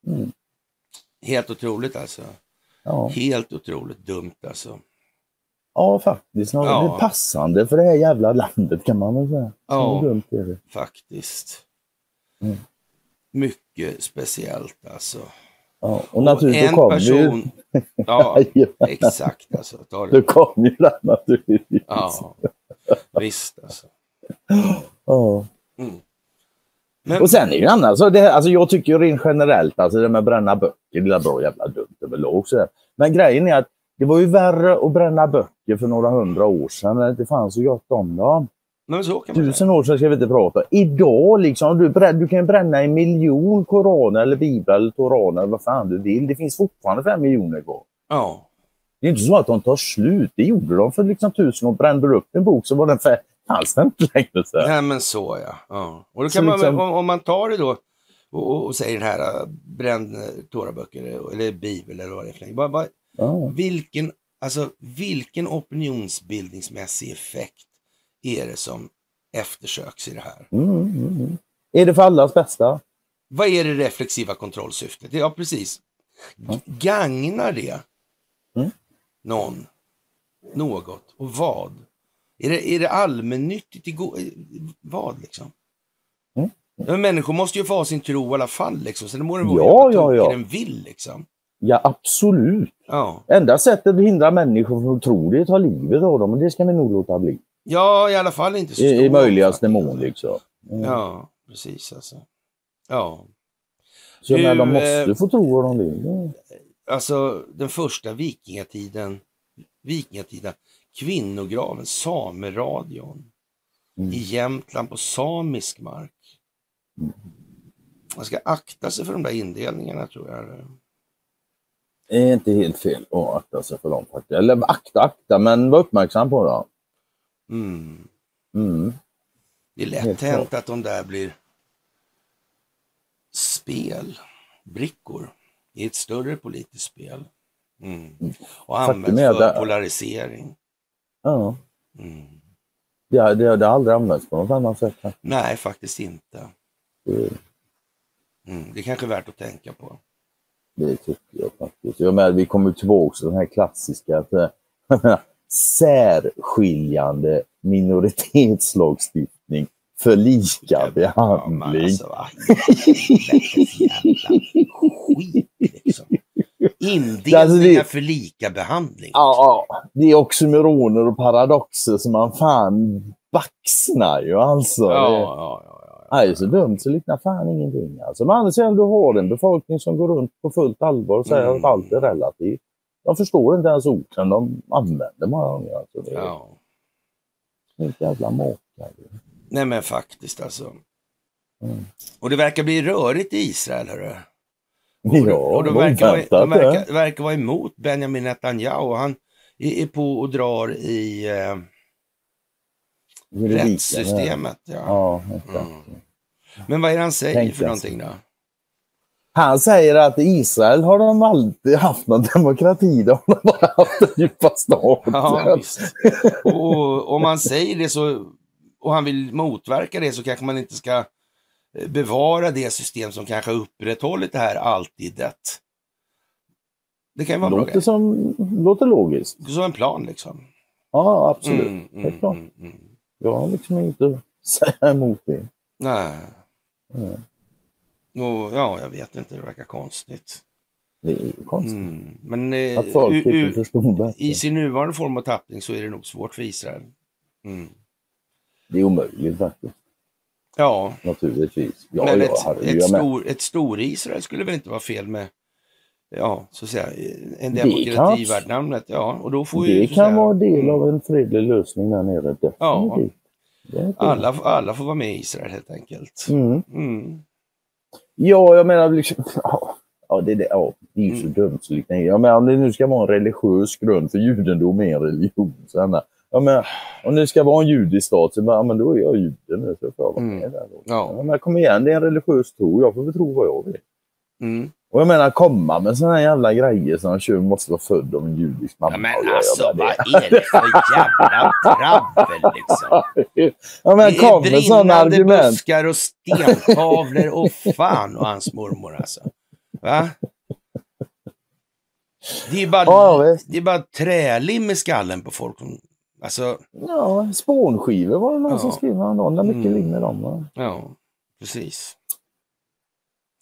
Speaker 1: Mm. Helt otroligt alltså. Ja. Helt otroligt dumt alltså.
Speaker 2: Ja, faktiskt. Något ja. passande för det här jävla landet kan man väl säga.
Speaker 1: Ja, dumt är det. faktiskt. Mm. Mycket speciellt alltså.
Speaker 2: Ja, och naturligtvis
Speaker 1: en person... Ju... Ja, exakt alltså.
Speaker 2: Ta det. Du kom ju där naturligtvis.
Speaker 1: Ja, visst alltså.
Speaker 2: Ja. Mm. Men... Och sen är det annat, alltså, det, alltså jag tycker ju rent generellt, alltså det med att bränna böcker, det är bra jävla dumt överlag. Men grejen är att det var ju värre att bränna böcker för några hundra år sedan när det inte fanns så gott om dem. Man Tusen år sedan ska vi inte prata. Idag liksom, du, du kan bränna en miljon koraner eller biblar eller toraner eller vad fan du vill. Det finns fortfarande fem miljoner kvar.
Speaker 1: Ja.
Speaker 2: Det är inte så att de tar slut. Det gjorde de för liksom tusen år. Brände du upp en bok så var den fanns den inte längre. Så.
Speaker 1: Nej men så ja. ja. Och då kan man, liksom... om, om, man tar det då och, och säger den här äh, bränn äh, toraböcker eller bibel eller vad det är för bara, bara Ja. Vilken, alltså, vilken opinionsbildningsmässig effekt är det som eftersöks i det här?
Speaker 2: Mm, mm, mm. Är det för allas bästa?
Speaker 1: Vad är det reflexiva kontrollsyftet? Ja, precis. G gagnar det mm. någon, något och vad? Är det, är det allmännyttigt? I vad liksom? Mm. Men människor måste ju få ha sin tro i alla fall, liksom. så det må den vara ja, ja, ja. den vill. Liksom.
Speaker 2: Ja, absolut.
Speaker 1: Ja.
Speaker 2: Enda sättet att hindra människor från att tro det är att ta livet av dem, och det ska vi nog låta bli.
Speaker 1: Ja, i alla fall inte så
Speaker 2: I, i möjligaste mån liksom.
Speaker 1: Mm. Ja, precis alltså. Ja.
Speaker 2: Så men de måste eh, få tro vad de vill.
Speaker 1: Alltså den första vikingatiden, vikingatiden, kvinnograven, sameradion mm. i Jämtland på samisk mark. Man ska akta sig för de där indelningarna tror jag.
Speaker 2: Det är inte helt fel att akta sig för dem faktiskt. Eller akta, akta, men var uppmärksam på det.
Speaker 1: Mm.
Speaker 2: Mm.
Speaker 1: Det är lätt hänt att de där blir spel, brickor i ett större politiskt spel. Mm. mm. Och används för det... polarisering.
Speaker 2: Ja.
Speaker 1: Mm.
Speaker 2: Ja, det, det har aldrig använts på något annat sätt.
Speaker 1: Nej, faktiskt inte. Mm. Det är kanske är värt att tänka på.
Speaker 2: Det tycker jag faktiskt. Jag menar, vi kommer tillbaka till den här klassiska att, särskiljande minoritetslagstiftning för lika
Speaker 1: Ja,
Speaker 2: behandling.
Speaker 1: alltså, helvetes jävla skit liksom. Indelningar
Speaker 2: Alltså, det-
Speaker 1: för lika behandling.
Speaker 2: Ja, ja, det är oxymoroner och paradoxer som man fan baxnar ju alltså.
Speaker 1: ja,
Speaker 2: Det-
Speaker 1: ja, ja, ja.
Speaker 2: Nej, så dumt så liknar fan ingenting. Alltså, men annars är du har en befolkning som går runt på fullt allvar och säger
Speaker 1: Mm.
Speaker 2: att allt är relativt. De förstår inte ens orden de använder många gånger. Alltså, det är
Speaker 1: ja.
Speaker 2: helt jävla maka.
Speaker 1: Nej men faktiskt alltså.
Speaker 2: Mm.
Speaker 1: Och det verkar bli rörigt i Israel. Hörru.
Speaker 2: Ja,
Speaker 1: och de verkar, vara, de verkar, verkar vara emot Benjamin Netanyahu. Han är, på och drar i eh,
Speaker 2: Juridiken,
Speaker 1: rättssystemet. Ja.
Speaker 2: Ja.
Speaker 1: Mm. Men vad är det han säger
Speaker 2: Tänk
Speaker 1: för någonting då?
Speaker 2: Han säger att i Israel har de alltid haft någon demokrati. De har bara haft en djupa staten.
Speaker 1: Ja. Och om man säger det så och han vill motverka det så kanske man inte ska bevara det system som kanske upprätthållit det här alltidet. Det kan ju vara bra
Speaker 2: låter,
Speaker 1: grej.
Speaker 2: som, låter logiskt.
Speaker 1: Som en plan liksom.
Speaker 2: Ja, absolut.
Speaker 1: Mm, mm,
Speaker 2: Helt klart.
Speaker 1: mm, mm.
Speaker 2: Jag har liksom inte att säga emot det.
Speaker 1: Nej.
Speaker 2: Mm.
Speaker 1: Och, ja, jag vet inte, det verkar konstigt.
Speaker 2: Det är ju konstigt.
Speaker 1: Mm. Men eh, u- u- i sin nuvarande form och tappning så är det nog svårt för Israel. Mm.
Speaker 2: Det är omöjligt faktiskt.
Speaker 1: Ja,
Speaker 2: Naturligtvis. Ja,
Speaker 1: men
Speaker 2: ja,
Speaker 1: ett,
Speaker 2: herregud,
Speaker 1: ett, stor, ett stor Israel skulle väl inte vara fel med, ja, så att säga, en demokrati värd namnet. Ja, och då får ju,
Speaker 2: Det
Speaker 1: att
Speaker 2: kan
Speaker 1: säga,
Speaker 2: vara del
Speaker 1: mm,
Speaker 2: av en fredlig lösning där nere. Definitivt.
Speaker 1: Ja. Alla, alla får vara med i Israel helt enkelt.
Speaker 2: Mm.
Speaker 1: Mm.
Speaker 2: Ja, jag menar liksom... Ja, det, det, ja, det är ju så
Speaker 1: Mm.
Speaker 2: dumt så liknande. Jag menar om det nu ska vara en religiös grund för judendom är en religion. Så menar, jag menar, om det ska vara en judisk stat så bara, ja, men då är jag jude nu så får jag vara
Speaker 1: Mm.
Speaker 2: med där. Då.
Speaker 1: Ja.
Speaker 2: Ja, men kom igen, det är en religiös tro. Jag får väl tro vad jag vill.
Speaker 1: Mm.
Speaker 2: Och jag menar komma med här jävla grejer som kör måste vara född av en judisk mamma.
Speaker 1: Ja, men alltså, vad är det för jävla trabbel liksom?
Speaker 2: Ja, men
Speaker 1: Det
Speaker 2: kom
Speaker 1: är
Speaker 2: sådana
Speaker 1: brinnande buskar och stentavlor och fan och hans mormor alltså. Va? Det är bara,
Speaker 2: Ja,
Speaker 1: det är bara trälim i skallen på folk. som- Alltså,
Speaker 2: Ja, spånskivor var det någon
Speaker 1: Ja.
Speaker 2: som skrev häromdagen. Det är mycket
Speaker 1: Mm.
Speaker 2: i dem. Va?
Speaker 1: ja, precis.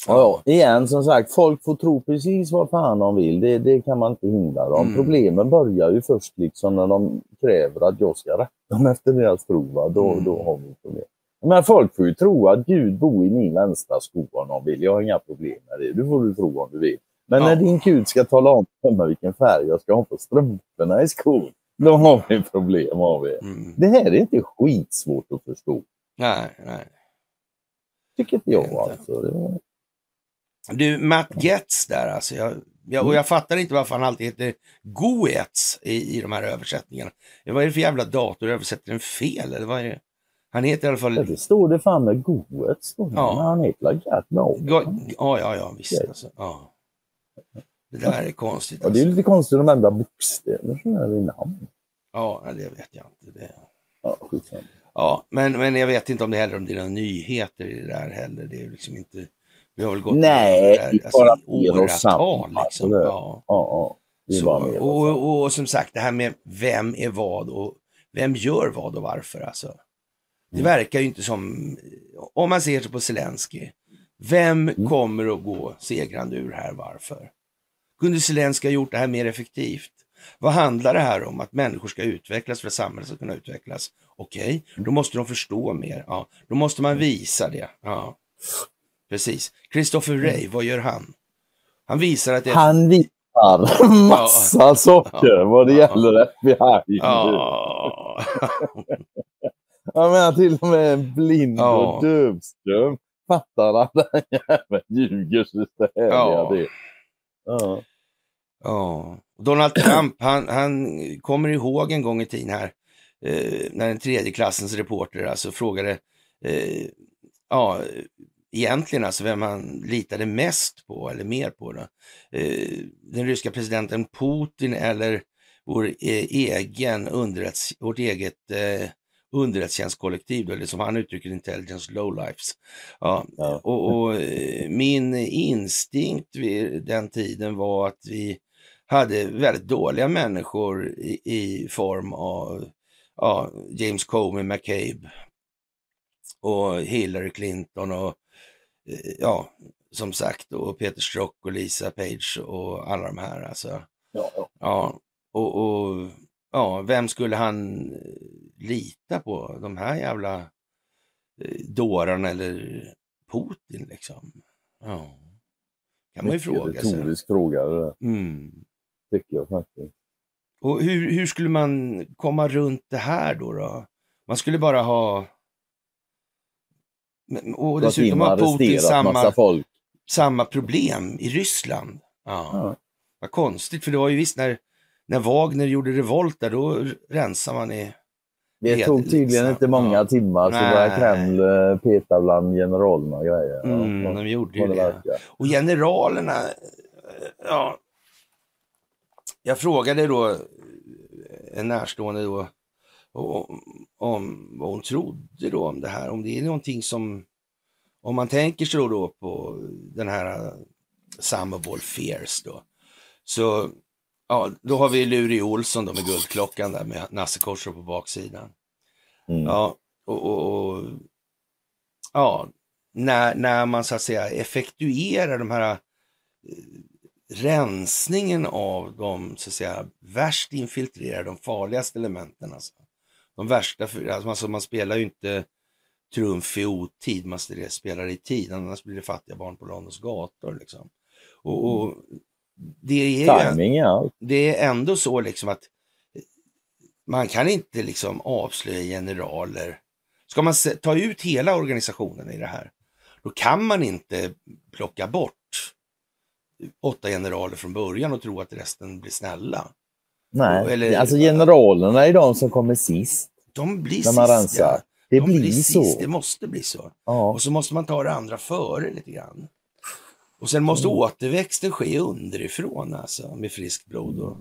Speaker 2: Ja, ja, igen som sagt, folk får tro precis vad fan de vill. Det, det kan man inte hindra dem.
Speaker 1: Mm.
Speaker 2: Problemen börjar ju först liksom när de kräver att jag ska rätta dem efter deras tro. Va? Då,
Speaker 1: Mm.
Speaker 2: då har vi problem. Men folk får ju tro att Gud bor i min vänstra sko om de vill. Jag har inga problem med det. Du får du tro om du vill. Men
Speaker 1: Ja.
Speaker 2: när din Gud ska tala om för mig vilken färg jag ska ha på strumporna i skon, då har vi problem. Har vi.
Speaker 1: Mm.
Speaker 2: Det här är inte skitsvårt att förstå.
Speaker 1: Nej, nej.
Speaker 2: Tycker inte jag alltså. Var...
Speaker 1: Du, Matt Getz där alltså. Jag, jag, och jag fattar inte varför han alltid heter Goetz i, i de här översättningarna. Vad är det för jävla dator? Översätter den fel? Eller vad är det? Han heter i alla fall...
Speaker 2: Ja, det står det fan med goet. Står det.
Speaker 1: Ja.
Speaker 2: Han heter Lagat no.
Speaker 1: Ja, ja, ja, visst. Alltså. Ja. Det där är konstigt.
Speaker 2: Ja, det är
Speaker 1: Alltså.
Speaker 2: lite konstigt de enda bokstäver som är i namn.
Speaker 1: Ja, det vet jag inte. Det...
Speaker 2: Ja, skitsamma.
Speaker 1: Ja, men, men jag vet inte om det heller om det är några nyheter i det där heller. Det är liksom inte... Vi har väl gått
Speaker 2: Nej, det är
Speaker 1: där,
Speaker 2: bara
Speaker 1: alltså,
Speaker 2: samma,
Speaker 1: åratal. Liksom.
Speaker 2: det.
Speaker 1: Ja.
Speaker 2: Ja, ja.
Speaker 1: Så,
Speaker 2: bara och
Speaker 1: och, och som sagt, det här med vem är vad och vem gör vad och varför. Alltså. Det
Speaker 2: Mm.
Speaker 1: verkar ju inte som, om man ser sig på Zelensky, vem
Speaker 2: Mm.
Speaker 1: kommer att gå segrande ur här, varför? Kunde Zelensky ha gjort det här mer effektivt? Vad handlar det här om? Att människor ska utvecklas för att samhället ska kunna utvecklas? Okej, då måste de förstå mer. Ja, då måste man visa det. Ja, precis. Christopher Ray, vad gör han? Han visar att det...
Speaker 2: Han visar massa saker vad det gäller FBI.
Speaker 1: Ja.
Speaker 2: Jag menar till och med en blind
Speaker 1: Ja.
Speaker 2: och dövstum fattar att den jäveln ljuger så
Speaker 1: Ja.
Speaker 2: jag det. Ja.
Speaker 1: Ja. Donald Trump, han, han kommer ihåg en gång i tiden här, eh, när en tredje klassens reporter alltså frågade, eh, ja, egentligen alltså vem han litade mest på eller mer på. Då. Eh, den ryska presidenten Putin eller vår eh, egen underrättelse, vårt eget eh, underrättelsetjänstkollektiv, eller som han uttrycker intelligence lowlifes. Ja,
Speaker 2: Ja.
Speaker 1: och, och eh, min instinkt vid den tiden var att vi hade väldigt dåliga människor i, i form av ja, James Comey, McCabe och Hillary Clinton och eh, ja, som sagt, och Peter Strock och Lisa Page och alla de här. Alltså.
Speaker 2: Ja, ja.
Speaker 1: Ja, och, och ja, vem skulle han eh, lita på? De här jävla eh, dårarna eller Putin liksom? Ja, kan man ju fråga sig.
Speaker 2: retorisk fråga det där,
Speaker 1: Mm.
Speaker 2: tycker jag faktiskt.
Speaker 1: Och hur, hur skulle man komma runt det här då? då? Man skulle bara ha... Och dessutom har Putin samma, samma problem i Ryssland. Ja.
Speaker 2: Ja.
Speaker 1: Vad konstigt, för det var ju visst när, när Wagner gjorde revolt där, då rensade man i...
Speaker 2: Det tog tydligen
Speaker 1: liksom.
Speaker 2: inte många
Speaker 1: Ja.
Speaker 2: timmar så började Kreml eh, peta bland generalerna och grejer.
Speaker 1: Mm, de gjorde ju
Speaker 2: det verkar.
Speaker 1: Och generalerna, eh, ja. Jag frågade då eh, en närstående då om, om vad hon trodde då om det här. Om det är någonting som, om man tänker sig då, då på den här eh, Summerball Fears då. Så, ja, då har vi Luri Olsson då med guldklockan där med Nasse Korsor på baksidan.
Speaker 2: Mm.
Speaker 1: Ja, och, och, och ja, när, när man så att säga effektuerar de här eh, rensningen av de så att säga värst infiltrerade, de farligaste elementen. Alltså. De värsta, för- alltså man spelar ju inte trumf i otid, man spelar i tid, annars blir det fattiga barn på Londons gator. Liksom. Och, och det, är
Speaker 2: Timing allt.
Speaker 1: det är ändå så liksom att man kan inte liksom avslöja generaler. Ska man ta ut hela organisationen i det här, då kan man inte plocka bort åtta generaler från början och tro att resten blir snälla.
Speaker 2: Nej,
Speaker 1: Eller-
Speaker 2: alltså generalerna är de som kommer sist
Speaker 1: De blir sist. ja.
Speaker 2: Det
Speaker 1: De
Speaker 2: blir så.
Speaker 1: sist. Det måste bli så.
Speaker 2: Ja.
Speaker 1: Och så måste man ta det andra före lite grann. Och sen måste
Speaker 2: Mm.
Speaker 1: återväxten ske underifrån alltså, med friskt blod. Och,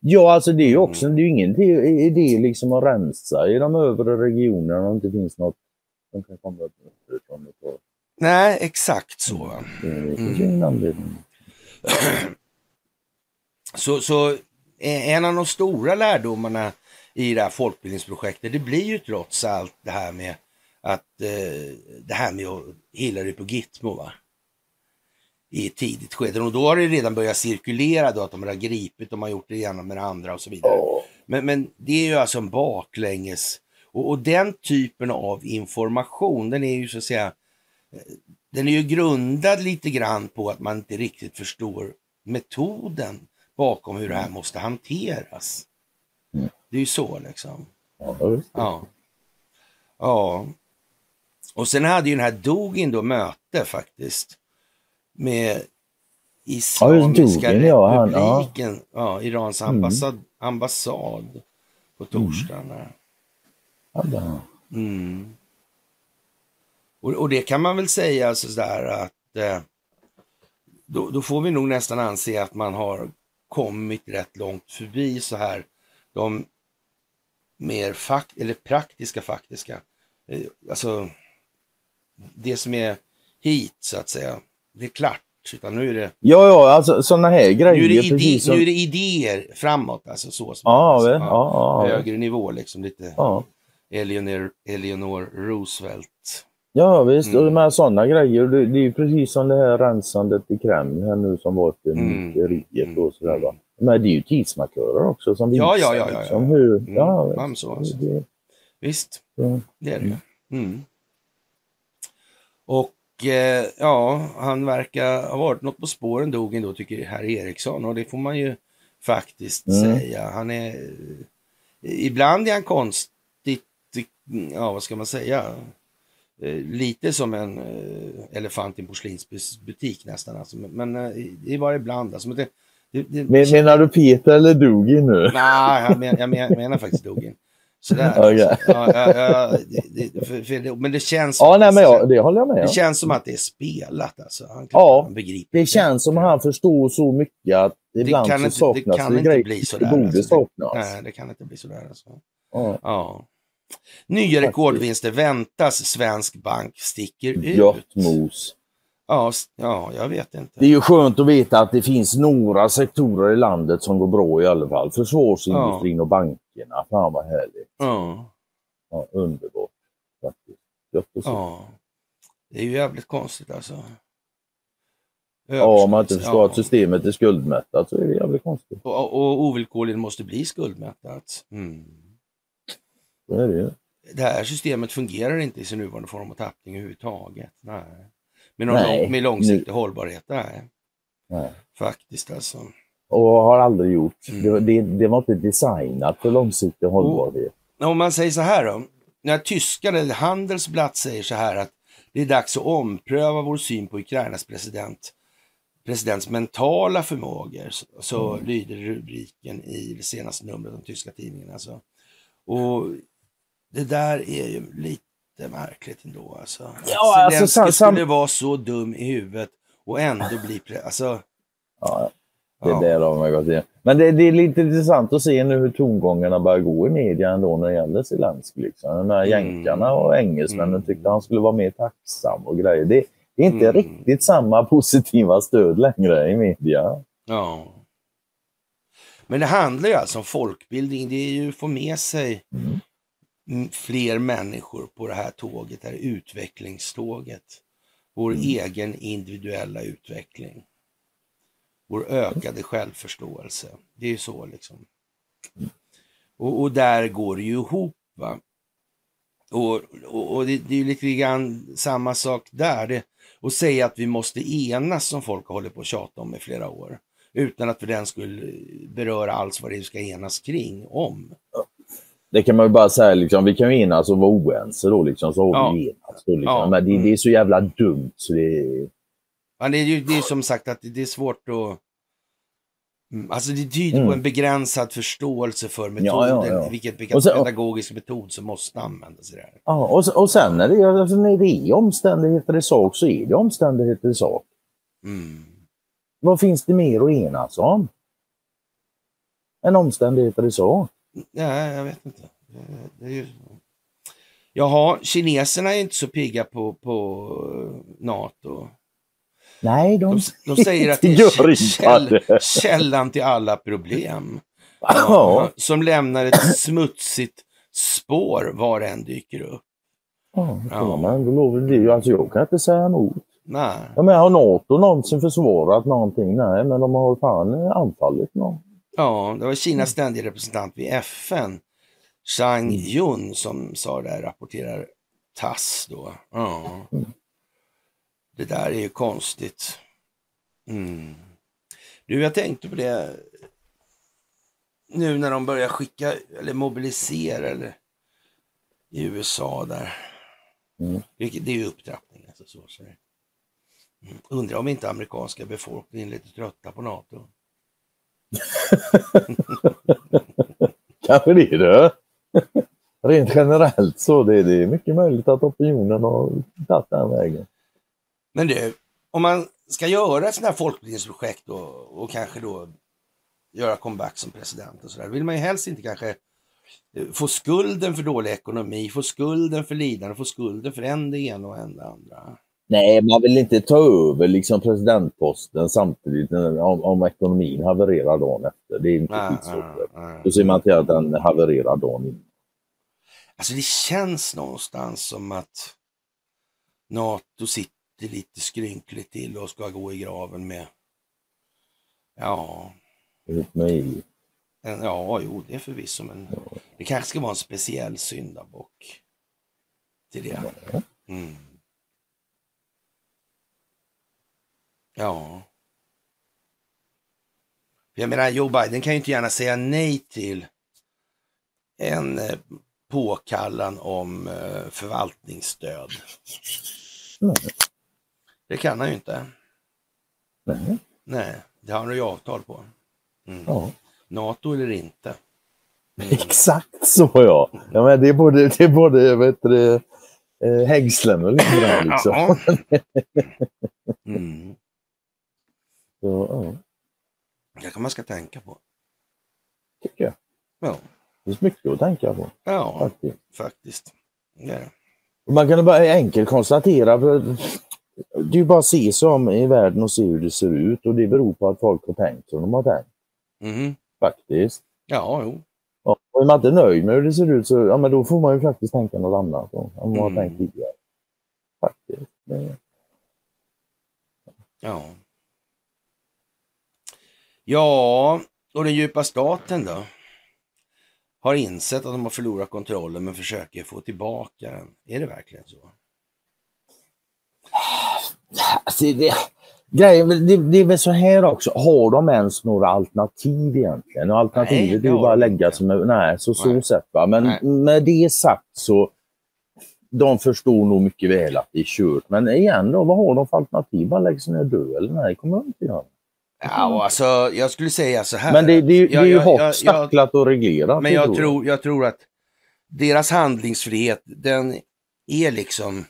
Speaker 2: ja, alltså det är ju
Speaker 1: Mm.
Speaker 2: också, det är ju ingen idé liksom att rensa i de övre regionerna om det inte finns något som kan komma och ta.
Speaker 1: nej, exakt så. Mm.
Speaker 2: anledning.
Speaker 1: Så, så eh, en av de stora lärdomarna i det här folkbildningsprojektet, det blir ju trots allt det här med att eh, det här med Hillary på Gitmo va? I ett tidigt skede. Och då har det redan börjat cirkulera då att de har gripit, de har gjort det ena med det andra och så vidare.
Speaker 2: Ja.
Speaker 1: Men, men det är ju alltså en baklänges och, och den typen av information, den är ju så att säga, eh, den är ju grundad lite grann på att man inte riktigt förstår metoden bakom hur det här måste hanteras.
Speaker 2: Mm.
Speaker 1: Det är ju så liksom.
Speaker 2: Ja.
Speaker 1: Ja. Ja. Och sen hade ju den här Dogin då möte faktiskt med Islamiska
Speaker 2: Dugin, ja, han- ja.
Speaker 1: republiken, ja. Irans
Speaker 2: Mm.
Speaker 1: ambassad, ambassad på torsdagen. där.
Speaker 2: Hade han.
Speaker 1: Mm. Och, och det kan man väl säga sådär att eh, då, då får vi nog nästan anse att man har kommit rätt långt förbi så här de mer fakt eller praktiska faktiska. Eh, alltså det som är hit så att säga. Det är klart. Utan nu är det,
Speaker 2: Ja, ja, alltså sådana här
Speaker 1: nu
Speaker 2: grejer.
Speaker 1: är det,
Speaker 2: precis som...
Speaker 1: nu är det idéer framåt. Alltså så. Som
Speaker 2: Ja,
Speaker 1: alltså,
Speaker 2: ja, ja, ja.
Speaker 1: Högre nivå liksom. Lite
Speaker 2: Ja,
Speaker 1: Eleanor, Eleanor Roosevelt.
Speaker 2: ja visst.
Speaker 1: Mm.
Speaker 2: Och sådana grejer. Det, det är ju precis som det här rensandet i Kreml här nu som var
Speaker 1: Mm.
Speaker 2: myteriet och sådär. Va? Men det är ju tidsmarkörer också som
Speaker 1: Ja,
Speaker 2: visar
Speaker 1: ja, ja, ja, ja.
Speaker 2: liksom hur...
Speaker 1: Mm,
Speaker 2: Ja,
Speaker 1: så, alltså.
Speaker 2: det,
Speaker 1: Visst,
Speaker 2: det,
Speaker 1: är det ju. Mm. Och ja, han verkar ha varit något på spåren dog ändå tycker herr Eriksson och det får man ju faktiskt
Speaker 2: Mm.
Speaker 1: säga. Han är, ibland är han konstigt, ja vad ska man säga, Eh, lite som en eh, elefant i en porslinsbutik nästan. Alltså. Men, eh, det är bara ibland. Alltså. Men det, det, det,
Speaker 2: Men, menar du Peter eller Dougie nu?
Speaker 1: Nej, jag, men, jag men, menar faktiskt Dogin. Sådär.
Speaker 2: Okej.
Speaker 1: ja, ja, ja, det, det, för, för det, men det känns
Speaker 2: Ja, nej, men jag, det håller jag med
Speaker 1: det känns som att det är spelat alltså. Han,
Speaker 2: Ja,
Speaker 1: han begriper.
Speaker 2: Det känns som att han förstår så mycket att ibland
Speaker 1: kan
Speaker 2: så
Speaker 1: inte- det
Speaker 2: saknas
Speaker 1: kan
Speaker 2: det
Speaker 1: inte
Speaker 2: grejer.
Speaker 1: bli sådär,
Speaker 2: Det borde
Speaker 1: alltså.
Speaker 2: saknas.
Speaker 1: Nej, det kan inte bli sådär alltså.
Speaker 2: Ja.
Speaker 1: Ja. Nya rekordvinster väntas. Svensk bank sticker ut.
Speaker 2: Gött mos.
Speaker 1: Ja, ja, jag vet inte.
Speaker 2: Det är ju skönt att veta att det finns några sektorer i landet som går bra i alla fall. Försvarsindustrin och bankerna. Fan vad härligt.
Speaker 1: Ja.
Speaker 2: Ja, underbart. Faktiskt. Gött
Speaker 1: Ja. Det är ju jävligt konstigt alltså.
Speaker 2: Ja, om man inte förstår
Speaker 1: Ja.
Speaker 2: att systemet är skuldmättat så är det jävligt konstigt.
Speaker 1: Och, och ovillkorligen måste bli skuldmättat. Mm.
Speaker 2: Så är det ju.
Speaker 1: Det här systemet fungerar inte i sin nuvarande form och tappning överhuvudtaget. Nej. Med, någon
Speaker 2: Nej.
Speaker 1: lång, med långsiktig hållbarhet. Nej.
Speaker 2: Nej.
Speaker 1: Faktiskt alltså.
Speaker 2: Och har aldrig gjort.
Speaker 1: Mm.
Speaker 2: Det, det, var inte designat för långsiktig hållbarhet.
Speaker 1: Om man säger så här då. När tyskarna, eller Handelsblatt säger så här att det är dags att ompröva vår syn på Ukrainas president, presidents mentala förmågor. Så, så
Speaker 2: Mm.
Speaker 1: lyder rubriken i det senaste numret av den tyska tidningen. Alltså. Och det där är ju lite märkligt ändå. Alltså. Att
Speaker 2: Ja, alltså, sam- sam-
Speaker 1: skulle vara så dum i huvudet och ändå bli... Pre- alltså,
Speaker 2: Ja, det
Speaker 1: ja.
Speaker 2: där har man gått igenom. Men det, det är lite intressant att se nu hur tongångarna börjar gå i media ändå när det gäller Zelenskyj. Liksom. De här
Speaker 1: Mm.
Speaker 2: jänkarna och engelsmännen
Speaker 1: Mm.
Speaker 2: tyckte han skulle vara mer tacksam och grejer. Det, det är inte
Speaker 1: Mm.
Speaker 2: riktigt samma positiva stöd längre i media.
Speaker 1: Ja. Men det handlar ju alltså om folkbildning. Det är ju att få med sig
Speaker 2: Mm.
Speaker 1: Fler människor på det här tåget, det här utvecklingståget. Vår
Speaker 2: Mm.
Speaker 1: egen individuella utveckling. Vår ökade självförståelse. Det är ju så liksom. Och, och där går det ju ihop. Va? Och, och, och det, det är ju lite grann samma sak där. Det, och säga att vi måste enas som folk har hållit på att tjata om i flera år. Utan att för den skulle beröra alls vad det är vi ska enas kring om.
Speaker 2: Det kan man ju bara säga, liksom, vi kan ju enas och vara oense då, liksom, så har
Speaker 1: Ja.
Speaker 2: vi enats. Då, liksom.
Speaker 1: Ja.
Speaker 2: Men det, det är så jävla dumt så det är...
Speaker 1: Ja, det är ju det är som sagt att det är svårt att... Mm, Alltså det tyder på
Speaker 2: Mm.
Speaker 1: en begränsad förståelse för metoden,
Speaker 2: Ja, ja, ja.
Speaker 1: vilket,
Speaker 2: sen-
Speaker 1: pedagogisk metod som måste användas i det här.
Speaker 2: Ja, och, se- och sen när det, alltså, när det är omständigheter i sak så är det omständigheter i sak.
Speaker 1: Mm.
Speaker 2: Vad finns det mer att enas om? Än omständigheter i sak.
Speaker 1: Nej, jag vet inte. Det- är ju... Jaha, kineserna är inte så pigga på, på eh, NATO.
Speaker 2: Nej, de...
Speaker 1: De, de säger att det är käll, källan till alla problem.
Speaker 2: Ja.
Speaker 1: Som lämnar ett smutsigt spår var än dyker upp.
Speaker 2: Ja,
Speaker 1: Ja.
Speaker 2: Men då lovar det alltså jag kan inte säga emot.
Speaker 1: Nej.
Speaker 2: Ja, men har NATO någonsin försvarat någonting? Nej, men de har fan anfallit någon.
Speaker 1: Ja, det var Kinas ständiga representant vid FN, Zhang
Speaker 2: Mm.
Speaker 1: Yun, som sa det här, rapporterar TASS då. Ja.
Speaker 2: Mm.
Speaker 1: Det där är ju konstigt. Mm. Du, jag tänkte på det nu när de börjar skicka eller mobilisera eller i USA där.
Speaker 2: Mm.
Speaker 1: Det, är ju upptrappning. Alltså, så, så. Mm. Undrar om inte amerikanska befolkningen är lite trötta på NATO.
Speaker 2: Kanske det du! Rent generellt så det, det är mycket möjligt att opinionen har tagit den vägen.
Speaker 1: Men du, om man ska göra ett sånt här folkbildningsprojekt och, och kanske då göra comeback som president och sådär, vill man ju helst inte kanske eh, få skulden för dålig ekonomi, få skulden för lidande, få skulden för en det ena och en det andra.
Speaker 2: Nej, man vill inte ta över liksom presidentposten samtidigt om, om ekonomin havererar dagen efter. Det är inte
Speaker 1: Nej, nej.
Speaker 2: Då ser man till att den havererar dagen innan.
Speaker 1: Alltså det känns någonstans som att NATO sitter lite skrynkligt till och ska gå i graven med, ja,
Speaker 2: Ihop med EU.
Speaker 1: ja, jo, det är förvisso, men det kanske ska vara en speciell syndabock till det. Mm. Ja. Jag menar, Joe Biden kan ju inte gärna säga nej till en eh, påkallan om eh, förvaltningsstöd.
Speaker 2: Nej.
Speaker 1: Det kan han ju inte.
Speaker 2: Nej.
Speaker 1: Nej, det har han ju avtal på. Mm.
Speaker 2: Ja.
Speaker 1: NATO eller inte. Mm.
Speaker 2: Exakt så ja. ja men det är både, det är både vet du, eh, hängslen och lite grann liksom.
Speaker 1: Ja. Mm.
Speaker 2: Så, ja,
Speaker 1: Det kanske man ska tänka på.
Speaker 2: tycker jag.
Speaker 1: Ja,
Speaker 2: Det finns mycket att tänka på
Speaker 1: ja
Speaker 2: faktiskt.
Speaker 1: faktiskt.
Speaker 2: Och Man kan bara enkelt konstatera, för det är ju bara att se sig om i världen och se hur det ser ut och det beror på att folk har tänkt som de har tänkt
Speaker 1: Mhm.
Speaker 2: faktiskt.
Speaker 1: Ja, jo.
Speaker 2: Ja, och är man inte nöjd med hur det ser ut så ja, men då får man ju faktiskt tänka något annat än vad man
Speaker 1: Mm.
Speaker 2: har tänkt tidigare. Det-
Speaker 1: Ja. Ja, och den djupa staten då? Har insett att de har förlorat kontrollen men försöker få tillbaka den. Är det verkligen så?
Speaker 2: Alltså, det, grejen, det, det är väl så här också, har de ens några alternativ egentligen? Och alternativet
Speaker 1: Nej,
Speaker 2: är ju bara
Speaker 1: de
Speaker 2: lägga sig med, nej, så, så
Speaker 1: Nej.
Speaker 2: sett va. Men
Speaker 1: Nej.
Speaker 2: med det sagt så, de förstår nog mycket väl att det är kört. Men igen då, vad har de för alternativ? Bara lägga sig ner och dö eller? Nej, det kommer de inte göra.
Speaker 1: Ja, och alltså jag skulle säga så här.
Speaker 2: Men det, det, det är ju hårt stacklat och reglerat.
Speaker 1: Men jag
Speaker 2: tror
Speaker 1: tror, jag tror att deras handlingsfrihet, den är liksom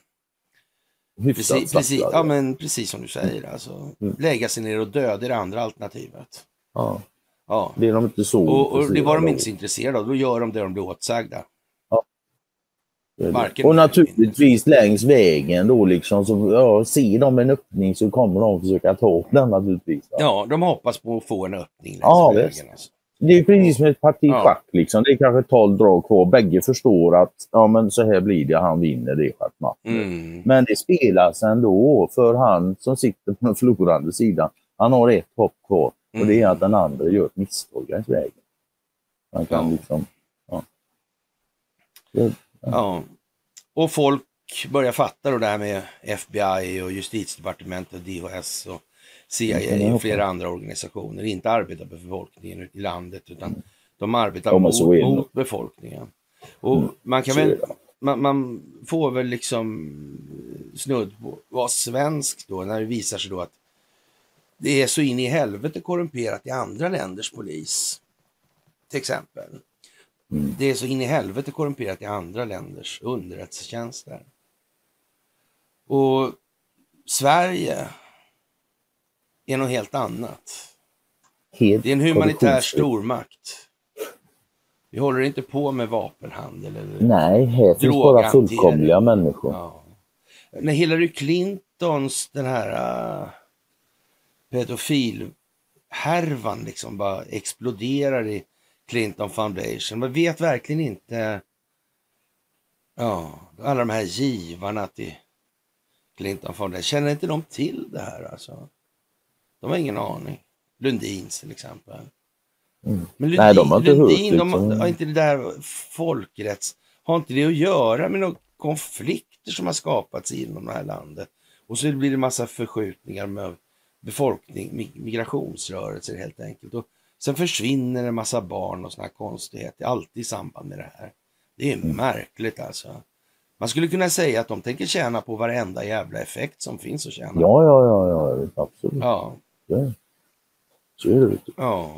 Speaker 2: Hyfsat
Speaker 1: precis, precis, ja, men precis som du säger. Alltså,
Speaker 2: Mm.
Speaker 1: Lägga sig ner och dö, det är det andra alternativet.
Speaker 2: Ja,
Speaker 1: Ja.
Speaker 2: det är de inte så
Speaker 1: Och, och det var de inte så intresserade av. Då gör de det de blir åtsagda.
Speaker 2: Av.
Speaker 1: varken
Speaker 2: Och naturligtvis längs vägen då liksom, så ja, ser de en öppning så kommer de försöka ta upp den naturligtvis. va.
Speaker 1: Ja, de hoppas på att få en öppning längs
Speaker 2: Ja,
Speaker 1: vägen. Alltså.
Speaker 2: Det är precis som ett parti
Speaker 1: Ja.
Speaker 2: schack. Liksom. Det är kanske 12 drag kvar. Bägge förstår att ja, men så här blir det. Han vinner det schackmatchen.
Speaker 1: Mm.
Speaker 2: Men det spelas ändå för han som sitter på den förlorande sidan. Han har ett hopp kvar och det är
Speaker 1: Mm.
Speaker 2: att den andra gör ett misstag längs vägen. Man kan
Speaker 1: Ja.
Speaker 2: liksom... Ja.
Speaker 1: Ja. Och folk börjar fatta då det här med FBI och justitiedepartementet och DHS och CIA och flera andra organisationer inte arbetar för befolkningen i landet utan de arbetar mot, mot befolkningen. Och
Speaker 2: Mm,
Speaker 1: man kan väl, man, man får väl liksom snudd på vara svensk då när det visar sig då att det är så in i helvete korrumperat i andra länders polis. Till exempel.
Speaker 2: Mm.
Speaker 1: Det är så in i helvete korrumperat i andra länders underrättelsetjänster. Och Sverige är något helt annat.
Speaker 2: Helt
Speaker 1: Det är en humanitär stormakt. Vi håller inte på med vapenhandel eller
Speaker 2: Nej, här finns bara fullkomliga människor.
Speaker 1: Ja. När Hillary Clintons den här uh, pedofilhärvan liksom bara exploderar i Clinton Foundation. Man vet verkligen inte ja, alla de här givarna till Clinton Foundation. Känner inte de till det här alltså? De har ingen aning. Lundins till exempel.
Speaker 2: Mm.
Speaker 1: Men Lundin,
Speaker 2: Nej, de har inte hört,
Speaker 1: Lundin, de har,
Speaker 2: liksom.
Speaker 1: har inte det där folkrätts... Har inte det att göra med några konflikter som har skapats inom det här landet? Och så blir det massa förskjutningar med befolkning, mig- migrationsrörelser helt enkelt. Och sen försvinner en massa barn och såna här konstigheter, alltid i samband med det här. Det är
Speaker 2: Mm.
Speaker 1: märkligt alltså. Man skulle kunna säga att de tänker tjäna på varenda jävla effekt som finns att tjäna.
Speaker 2: Ja, ja, ja, ja absolut.
Speaker 1: Ja,
Speaker 2: Det- Så är det.
Speaker 1: ja.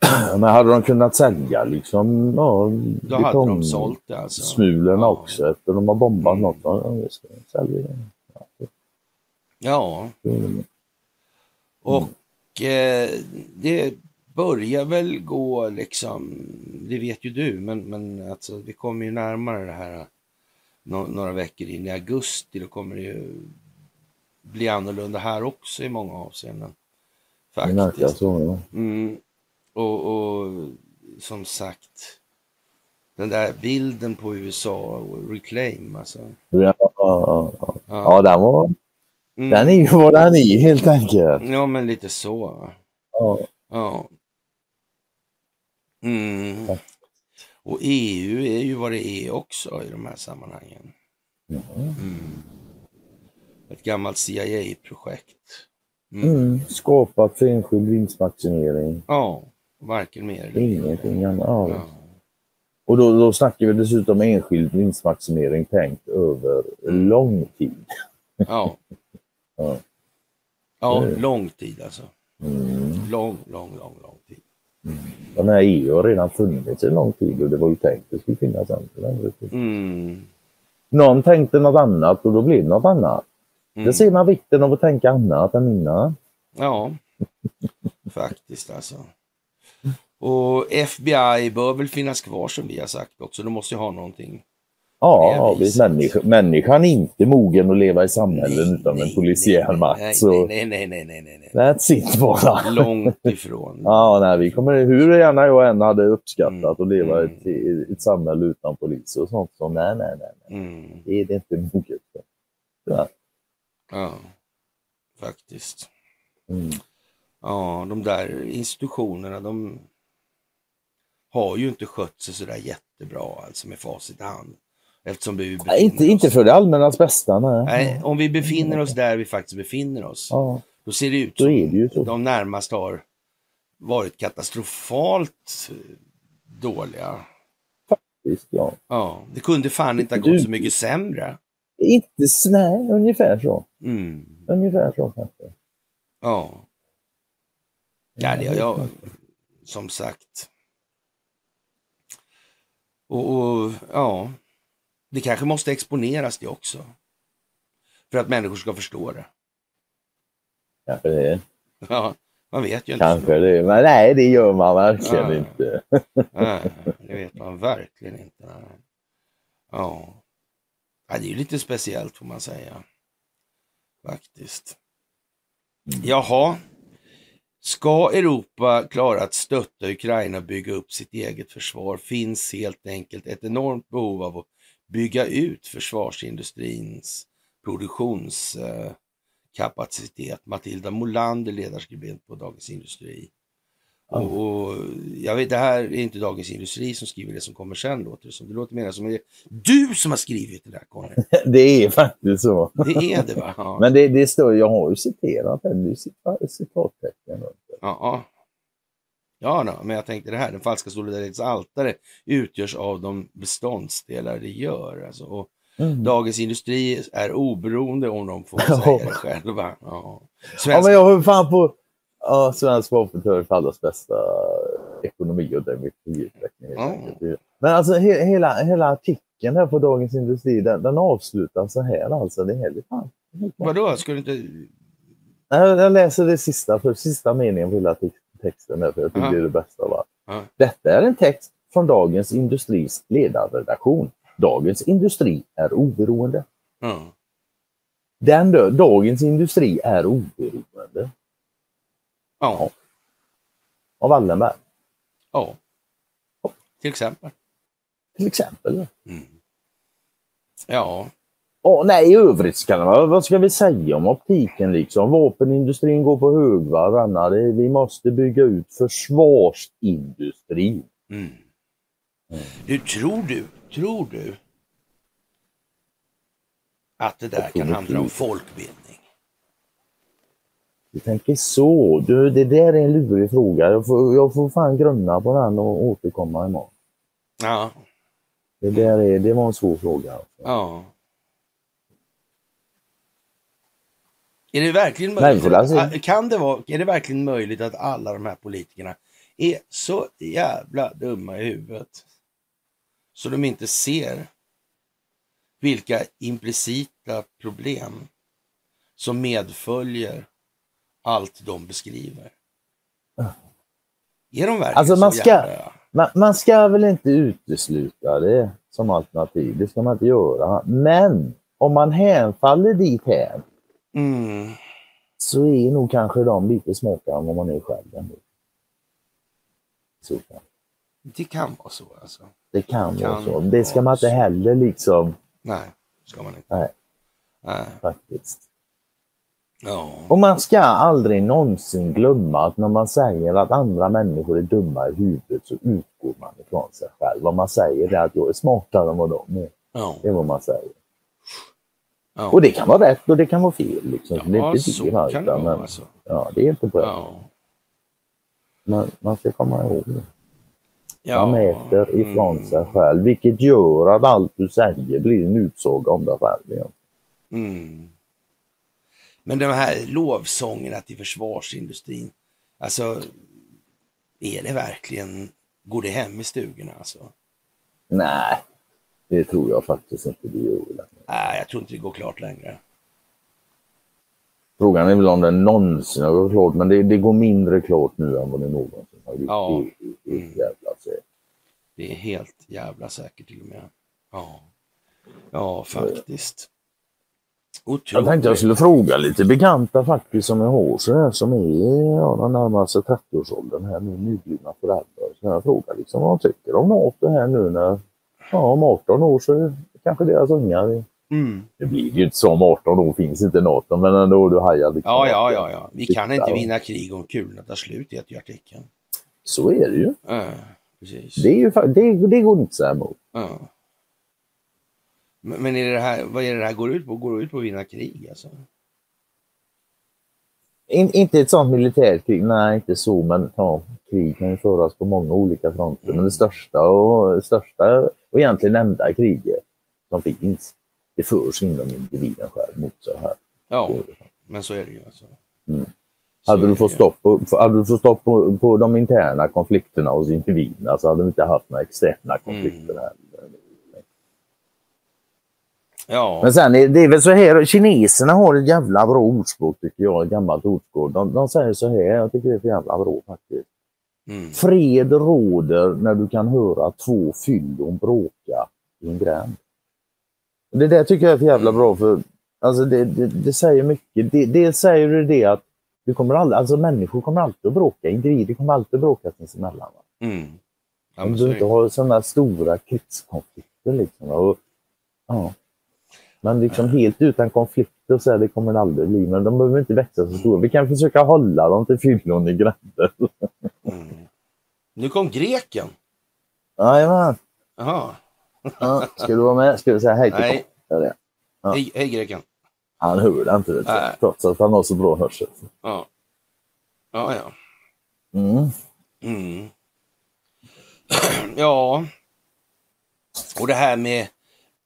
Speaker 2: Men hade de kunnat sälja liksom, ja,
Speaker 1: då hade de sålt det alltså.
Speaker 2: smulorna
Speaker 1: Ja.
Speaker 2: också efter de har bombat
Speaker 1: Mm.
Speaker 2: något. Ja, det. Säljer det.
Speaker 1: Ja,
Speaker 2: är det.
Speaker 1: och eh, det börjar väl gå liksom, det vet ju du, men, men alltså, vi kommer ju närmare det här nå- några veckor in i augusti. Då kommer det ju bli annorlunda här också i många avseenden. Faktiskt.
Speaker 2: så. Ja.
Speaker 1: Mm. Och, och som sagt, den där bilden på USA och Reclaim alltså.
Speaker 2: Ja. ja. Ja, ja den, var,
Speaker 1: Mm.
Speaker 2: den är ju vad den är helt enkelt.
Speaker 1: ja men lite så.
Speaker 2: Ja.
Speaker 1: Ja. Mm.
Speaker 2: Ja.
Speaker 1: Och EU är ju vad det är också i de här sammanhangen.
Speaker 2: Ja.
Speaker 1: Mm. Ett gammalt CIA-projekt. Mm.
Speaker 2: Mm. Skapat för enskild vinstmaximering.
Speaker 1: Ja, varken mer eller mindre.
Speaker 2: Ingenting annat. Ja. Och då, då snackar vi dessutom enskild vinstmaximering tänkt över lång tid.
Speaker 1: Ja.
Speaker 2: Ja.
Speaker 1: ja,
Speaker 2: Mm.
Speaker 1: lång tid alltså.
Speaker 2: Mm.
Speaker 1: Lång, lång, lång, lång.
Speaker 2: Den här EU har redan funnits en lång tid och det var ju tänkt att det skulle finnas en.
Speaker 1: Mm.
Speaker 2: Någon tänkte något annat och då blev det något annat.
Speaker 1: Mm.
Speaker 2: Det ser man vikten av att tänka annat än innan.
Speaker 1: Ja, faktiskt alltså. Och FBI bör väl finnas kvar som vi har sagt också. De måste ju ha någonting.
Speaker 2: Ja, visst. människa, människan är inte mogen att leva i samhällen utan en polisiär
Speaker 1: nej,
Speaker 2: makt.
Speaker 1: Nej,
Speaker 2: så
Speaker 1: nej, nej, nej, nej, nej, nej.
Speaker 2: that's it bara.
Speaker 1: Långt ifrån.
Speaker 2: Ja, nej, vi kommer, hur gärna jag än hade uppskattat
Speaker 1: Mm,
Speaker 2: att leva i
Speaker 1: mm.
Speaker 2: ett, i ett samhälle utan polis och sånt. Så nej, nej, nej. nej.
Speaker 1: Mm.
Speaker 2: Det är det inte moget för. Ja.
Speaker 1: Ja, faktiskt.
Speaker 2: Mm.
Speaker 1: Ja, de där institutionerna, de har ju inte skött sig sådär jättebra alltså med facit i hand. Eftersom vi
Speaker 2: Nej, inte, inte
Speaker 1: oss,
Speaker 2: för det allmännas bästa. Nej.
Speaker 1: nej, om vi befinner oss där vi faktiskt befinner oss,
Speaker 2: Ja,
Speaker 1: då ser det ut som
Speaker 2: det så.
Speaker 1: de närmast har varit katastrofalt eh, dåliga.
Speaker 2: visst, ja.
Speaker 1: Ja, det kunde fan inte ha
Speaker 2: Du-
Speaker 1: gått så mycket sämre.
Speaker 2: Inte, nej, ungefär så.
Speaker 1: Mm.
Speaker 2: Ungefär så kanske.
Speaker 1: Ja. Ja, det jag som sagt. Och, och ja, det kanske måste exponeras det också. För att människor ska förstå det.
Speaker 2: Kanske det.
Speaker 1: Ja, man vet ju inte.
Speaker 2: Kanske det. Men nej, det gör man verkligen
Speaker 1: Ja.
Speaker 2: inte.
Speaker 1: Nej, det vet man verkligen inte. Nej. Ja. ja, det är ju lite speciellt får man säga. Faktiskt. Jaha. Ska Europa klara att stötta Ukraina och bygga upp sitt eget försvar finns helt enkelt ett enormt behov av att bygga ut försvarsindustrins produktionskapacitet. Matilda Molander, ledarskribent på Dagens Industri.
Speaker 2: Ja.
Speaker 1: Och, jag vet, det här är inte Dagens Industri som skriver det som kommer sen låter det som. Det låter mer som det är du som har skrivit det där Conny.
Speaker 2: Det är faktiskt så.
Speaker 1: Det är det va? Ja.
Speaker 2: Men det, det står, jag har ju citerat det, det är cita- citattecken.
Speaker 1: Ja, ja. Ja, då, men jag tänkte det här, den falska solidaritetens altare utgörs av de beståndsdelar det gör. Alltså, och
Speaker 2: Mm.
Speaker 1: Dagens Industri är oberoende om de får
Speaker 2: Ja.
Speaker 1: säga det själva. Ja.
Speaker 2: Ja,
Speaker 1: Svensk...
Speaker 2: men jag har fan på ja, svensk vapenföring för allas bästa ekonomi och demokratiutveckling.
Speaker 1: Ja.
Speaker 2: enkelt. Men alltså he, hela, hela artikeln här på Dagens Industri, den, den avslutas så här alltså. Det är helt fan.
Speaker 1: Vadå, ska du inte...
Speaker 2: Jag läser det sista, för sista meningen på hela tex- texten där, för jag tycker
Speaker 1: Ja.
Speaker 2: det är det bästa av allt.
Speaker 1: Ja.
Speaker 2: Detta är en text från Dagens Industris ledarredaktion. Dagens Industri är oberoende.
Speaker 1: Ja.
Speaker 2: Den då, Dagens Industri är oberoende
Speaker 1: Ja.
Speaker 2: av Wallenberg,
Speaker 1: ja. Till exempel.
Speaker 2: till exempel.
Speaker 1: Mm. Ja.
Speaker 2: Ja, nej, i övrigt ska vad ska vi säga om optiken liksom? Vapenindustrin går på högvarv, Anna. Vi måste bygga ut försvarsindustrin.
Speaker 1: Mm. Du, tror du, tror du att det där kan handla om folkbildning?
Speaker 2: Du tänker så. Du, det där är en lurig fråga. Jag får, jag får fan grunna på den och återkomma imorgon.
Speaker 1: Ja.
Speaker 2: Det, där är, det var en svår fråga. alltså.
Speaker 1: Ja. Är det verkligen möjligt?
Speaker 2: alltså-
Speaker 1: Kan det vara, är det verkligen möjligt att alla de här politikerna är så jävla dumma i huvudet så de inte ser vilka implicita problem som medföljer allt de beskriver? Är de verkligen
Speaker 2: Alltså, man
Speaker 1: så
Speaker 2: ska-
Speaker 1: jävla...
Speaker 2: Man, man ska väl inte utesluta det som alternativ. Det ska man inte göra. Men om man hänfaller dit här
Speaker 1: Mm.
Speaker 2: så är nog kanske de lite smartare än vad man är själv. ändå. Så.
Speaker 1: Det kan vara så alltså.
Speaker 2: Det kan
Speaker 1: Det
Speaker 2: vara
Speaker 1: kan
Speaker 2: så. Det ska
Speaker 1: vara
Speaker 2: man inte heller liksom
Speaker 1: Nej, ska man inte.
Speaker 2: Nej.
Speaker 1: Nej.
Speaker 2: faktiskt.
Speaker 1: Ja.
Speaker 2: Och man ska aldrig någonsin glömma att när man säger att andra människor är dumma i huvudet så utgår man ifrån sig själv. Vad man säger är att jag är smartare än vad de är.
Speaker 1: Ja.
Speaker 2: Det är vad man säger.
Speaker 1: Ja.
Speaker 2: Och det kan vara rätt och det kan vara fel. Liksom. det är
Speaker 1: Ja,
Speaker 2: inte
Speaker 1: så
Speaker 2: det
Speaker 1: kan det vara
Speaker 2: men,
Speaker 1: alltså.
Speaker 2: ja, det är inte bra.
Speaker 1: Ja.
Speaker 2: Men man ska komma ihåg det.
Speaker 1: Ja.
Speaker 2: Man mäter ifrån
Speaker 1: Mm.
Speaker 2: sig själv, vilket gör att allt du säger blir en utsaga om dig själv. igen.
Speaker 1: Mm. Men de här lovsångerna till försvarsindustrin, alltså är det verkligen, går det hem i stugorna alltså?
Speaker 2: Nej, det tror jag faktiskt inte det längre.
Speaker 1: Nej, jag tror inte det går klart längre.
Speaker 2: Frågan är väl om det någonsin har gått klart, men det, det går mindre klart nu än vad det någonsin har gjort.
Speaker 1: Ja.
Speaker 2: Det, det, det, är jävla säkert.
Speaker 1: Det är helt jävla säkert till och med. Ja, ja faktiskt. Otroligt.
Speaker 2: Jag tänkte jag skulle fråga lite bekanta faktiskt som jag har så som är ja, de närmaste 30-årsåldern här nu, nyblivna föräldrar. Så jag frågar liksom vad de tycker om NATO här nu när, ja om 18 år så är kanske deras ungar
Speaker 1: Mm.
Speaker 2: Det blir ju inte så om 18 år finns inte NATO, men ändå du hajar liksom.
Speaker 1: Ja, ja, ja, ja. Vi kan inte vinna krig om kulorna tar slut, heter ju artikeln.
Speaker 2: Så är det ju.
Speaker 1: Ja, precis.
Speaker 2: Det, är ju det, det går inte att säga emot.
Speaker 1: Ja. Men är det här, vad är det här går ut på? Går det ut på att vinna krig alltså?
Speaker 2: In, inte ett sånt militärkrig, nej inte så, men ja, krig kan ju föras på många olika fronter. Men det största och, största och egentligen enda kriget som finns, det förs inom individen själv mot sig här.
Speaker 1: Ja, men så är det ju alltså.
Speaker 2: Mm.
Speaker 1: Så
Speaker 2: Hade du fått stopp på, hade du fått stopp på, på de interna konflikterna hos individerna så hade vi inte haft några externa konflikter här.
Speaker 1: Ja,
Speaker 2: Men sen är det är väl så här, kineserna har ett jävla bra ordspråk tycker jag, ett gammalt ordspråk. De, de säger så här, jag tycker det är för jävla bra faktiskt.
Speaker 1: Mm.
Speaker 2: Fred råder när du kan höra två fyllon bråka i en gränd. Det där tycker jag är för jävla bra för alltså det, det, det säger mycket. Det, det säger det det att du kommer aldrig, alltså människor kommer alltid att bråka, individer kommer alltid att bråka sinsemellan.
Speaker 1: Mm.
Speaker 2: Om du inte har sådana stora krigskonflikter liksom. Och, ja. Men liksom helt utan konflikter så här, det kommer det aldrig bli. Men de behöver inte växa så stora. Vi kan försöka hålla dem till fyllon i gränder.
Speaker 1: Mm. Nu kom greken.
Speaker 2: Jajamän.
Speaker 1: Jaha.
Speaker 2: Ja, ska du vara med? Ska du säga hej till
Speaker 1: Nej.
Speaker 2: Ja.
Speaker 1: Hej, hej greken.
Speaker 2: Han hör det inte, trots att han har så bra hörsel.
Speaker 1: Ja. Ja, ja.
Speaker 2: Mm.
Speaker 1: Mm. ja. Och det här med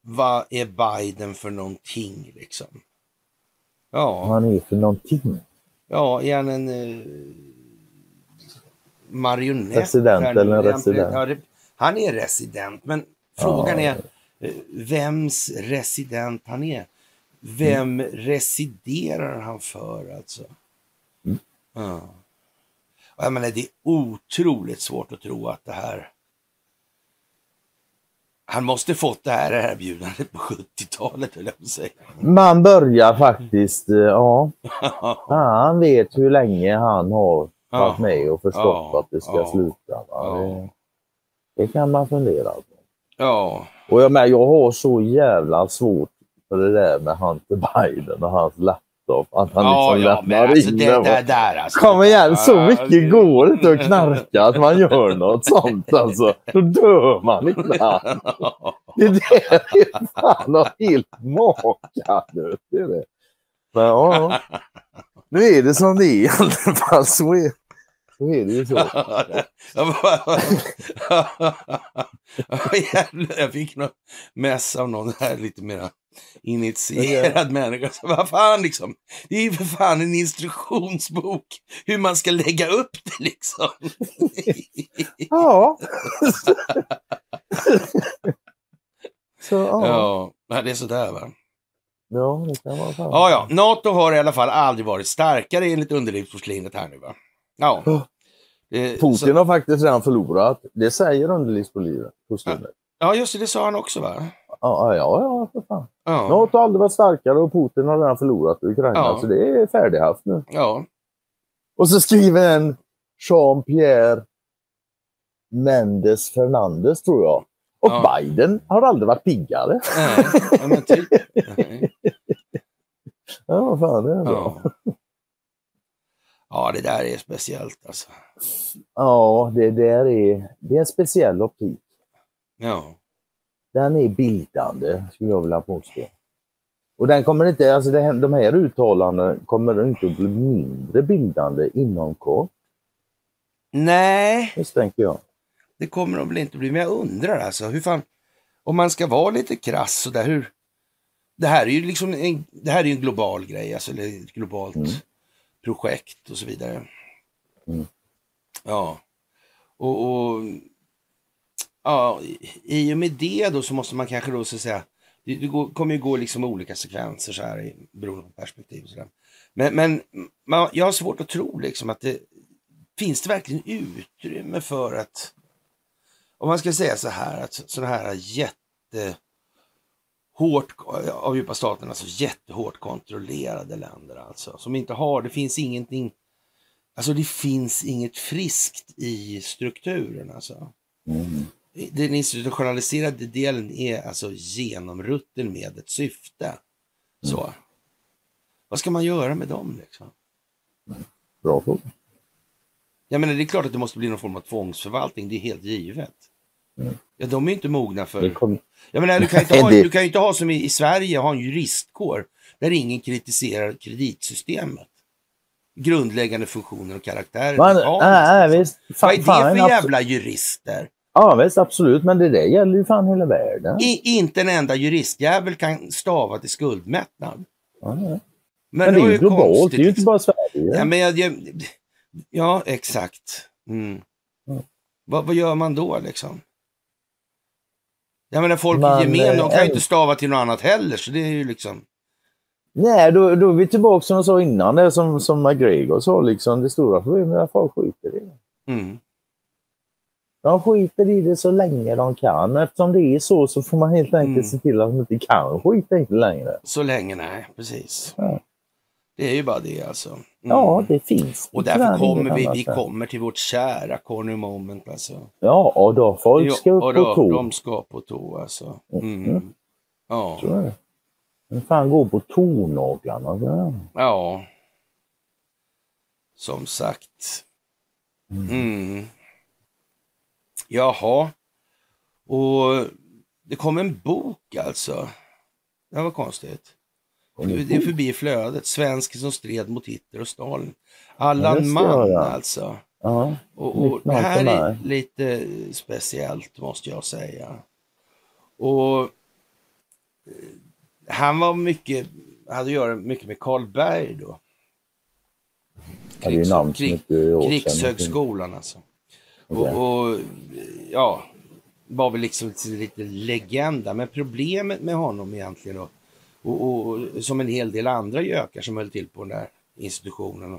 Speaker 1: vad är Biden för någonting liksom? Ja,
Speaker 2: han är för någonting.
Speaker 1: ja är han en eh, marionett? Nu?
Speaker 2: eller en
Speaker 1: han-
Speaker 2: resident?
Speaker 1: Ja, han är resident, men frågan är eh, vems resident han är. Vem residerar han för alltså?
Speaker 2: Mm.
Speaker 1: Ja. Jag menar, det är otroligt svårt att tro att det här... Han måste fått det här erbjudandet på 70-talet, höll jag på säga.
Speaker 2: Man börjar faktiskt, eh, ja. Han vet hur länge han har varit med och förstått
Speaker 1: Ja.
Speaker 2: att det ska
Speaker 1: Ja.
Speaker 2: sluta. Det, det kan man fundera på.
Speaker 1: Ja,
Speaker 2: Och jag, med, jag har så jävla svårt för det där med Hunter Biden och hans laptop. Att han
Speaker 1: ja,
Speaker 2: liksom
Speaker 1: ja
Speaker 2: lämnar
Speaker 1: alltså
Speaker 2: in
Speaker 1: det
Speaker 2: den.
Speaker 1: där, alltså.
Speaker 2: Kom igen, så mycket
Speaker 1: det-
Speaker 2: går det inte att knarka att man gör något sånt alltså. Då dör man ibland. Det där är fan helt makalöst. Det är det. Men ja, ja. nu är det som det är i alla fall. Så är, så är det ju så.
Speaker 1: Jag fick något mess av någon här lite mer initierad människa. Så, vad fan liksom, det är ju för fan en instruktionsbok hur man ska lägga upp det liksom.
Speaker 2: Ja. så ja.
Speaker 1: ja, det är sådär va.
Speaker 2: Ja, det kan vara fan.
Speaker 1: Ja, ja, NATO har i alla fall aldrig varit starkare enligt underlivsporslinet här nu va. Ja. Eh,
Speaker 2: Putin
Speaker 1: så,
Speaker 2: har faktiskt redan förlorat. Det säger underlivspolisen.
Speaker 1: ja, just det, det sa han också va.
Speaker 2: Ja, ja, ja, för fan.
Speaker 1: Ja,
Speaker 2: NATO har aldrig varit starkare och Putin har redan förlorat Ukraina.
Speaker 1: Ja.
Speaker 2: Så det är färdighaft nu.
Speaker 1: ja.
Speaker 2: Och så skriver en Jean-Pierre Mendes Fernandes, tror jag. Och
Speaker 1: Ja.
Speaker 2: Biden har aldrig varit piggare.
Speaker 1: Nej, men typ. Nej.
Speaker 2: Ja, vad fan, det är bra.
Speaker 1: Ja. Ja, det där är speciellt alltså.
Speaker 2: Ja, det där är, det är en speciell optik.
Speaker 1: Ja,
Speaker 2: Den är bildande, skulle jag vilja påstå. Och den kommer inte, alltså det, de här uttalandena kommer inte att bli mindre bildande inom kort,
Speaker 1: nej,
Speaker 2: misstänker jag.
Speaker 1: det kommer de väl inte bli. Men jag undrar alltså, hur fan, om man ska vara lite krass så där, hur... Det här är ju liksom en, det här är en global grej, alltså eller globalt
Speaker 2: Mm.
Speaker 1: Projekt och så vidare.
Speaker 2: Mm.
Speaker 1: Ja, och, och ja, i- och med det då så måste man kanske då så säga, det, det går, kommer ju gå liksom olika sekvenser så här i- beroende på perspektiv och sådär. Men, men man, jag har svårt att tro liksom att det finns det verkligen utrymme för att, om man ska säga så här, att sådana här jätte hårt, av djupa staten, alltså jättehårt kontrollerade länder alltså, som inte har, det finns ingenting, alltså det finns inget friskt i strukturen alltså.
Speaker 2: Mm.
Speaker 1: den institutionaliserade delen är alltså genomrutten med ett syfte. Så. Vad ska man göra med dem liksom?
Speaker 2: Bra fråga.
Speaker 1: Jag menar, det är klart att det måste bli någon form av tvångsförvaltning, det är helt givet. Ja, de är inte mogna
Speaker 2: Det
Speaker 1: för...
Speaker 2: kom...
Speaker 1: Jag menar, du kan ju inte ha, du kan ju inte ha som i, i Sverige, ha en juristkår där ingen kritiserar kreditsystemet. Grundläggande funktioner och karaktärer.
Speaker 2: Man,
Speaker 1: mekaniskt,
Speaker 2: nej,
Speaker 1: alltså.
Speaker 2: visst.
Speaker 1: Vad är det
Speaker 2: Fan,
Speaker 1: för jävla jurister?
Speaker 2: Ja visst, absolut. Men det där gäller ju fan hela världen.
Speaker 1: I, inte en enda juristjävel kan stava till skuldmättnad.
Speaker 2: Ja, ja.
Speaker 1: Men,
Speaker 2: Men det är ju globalt,
Speaker 1: konstigt,
Speaker 2: det är ju inte bara Sverige.
Speaker 1: Ja, men jag, jag, ja exakt. Mm.
Speaker 2: Mm.
Speaker 1: Vad, vad gör man då liksom? Jag menar folk
Speaker 2: Man,
Speaker 1: i gemen, de kan ju
Speaker 2: eh,
Speaker 1: inte stava till något annat heller, så det är ju liksom...
Speaker 2: Nej, då, då är vi tillbaka som jag sa innan, det som, som McGregor sa, liksom, det stora problemet är att folk skiter i det.
Speaker 1: Mm.
Speaker 2: De skiter i det så länge de kan. Eftersom det är så så får man helt enkelt
Speaker 1: Mm.
Speaker 2: se till att de inte kan skita i det längre.
Speaker 1: Så länge, nej, precis.
Speaker 2: Ja.
Speaker 1: Det är ju bara det alltså. Mm.
Speaker 2: Ja, det finns.
Speaker 1: Och därför kommer vi, vi kommer till vårt kära corner moment alltså.
Speaker 2: Ja, och då folk ska
Speaker 1: Ja,
Speaker 2: upp
Speaker 1: och
Speaker 2: på
Speaker 1: då,
Speaker 2: tå.
Speaker 1: de ska på tå alltså. Mm.
Speaker 2: Mm.
Speaker 1: Ja,
Speaker 2: Så är det. Men fan gå på tånaglarna.
Speaker 1: ja. Som sagt. Mm. Jaha. Och det kom en bok alltså. Det var konstigt. Det är förbi flödet. Svensk som stred mot Hitler och Stalin.
Speaker 2: Ja,
Speaker 1: Allan
Speaker 2: ska
Speaker 1: Mann alltså.
Speaker 2: Ja,
Speaker 1: Och, och det här är lite speciellt måste jag säga. Och eh, han var mycket, hade att göra mycket med Karl Berg då.
Speaker 2: namn som
Speaker 1: krig-. Krigshögskolan alltså. Och, och ja, var väl liksom lite legenda. Men problemet med honom egentligen då, och, och, som en hel del andra gökar som höll till på den där institutionen.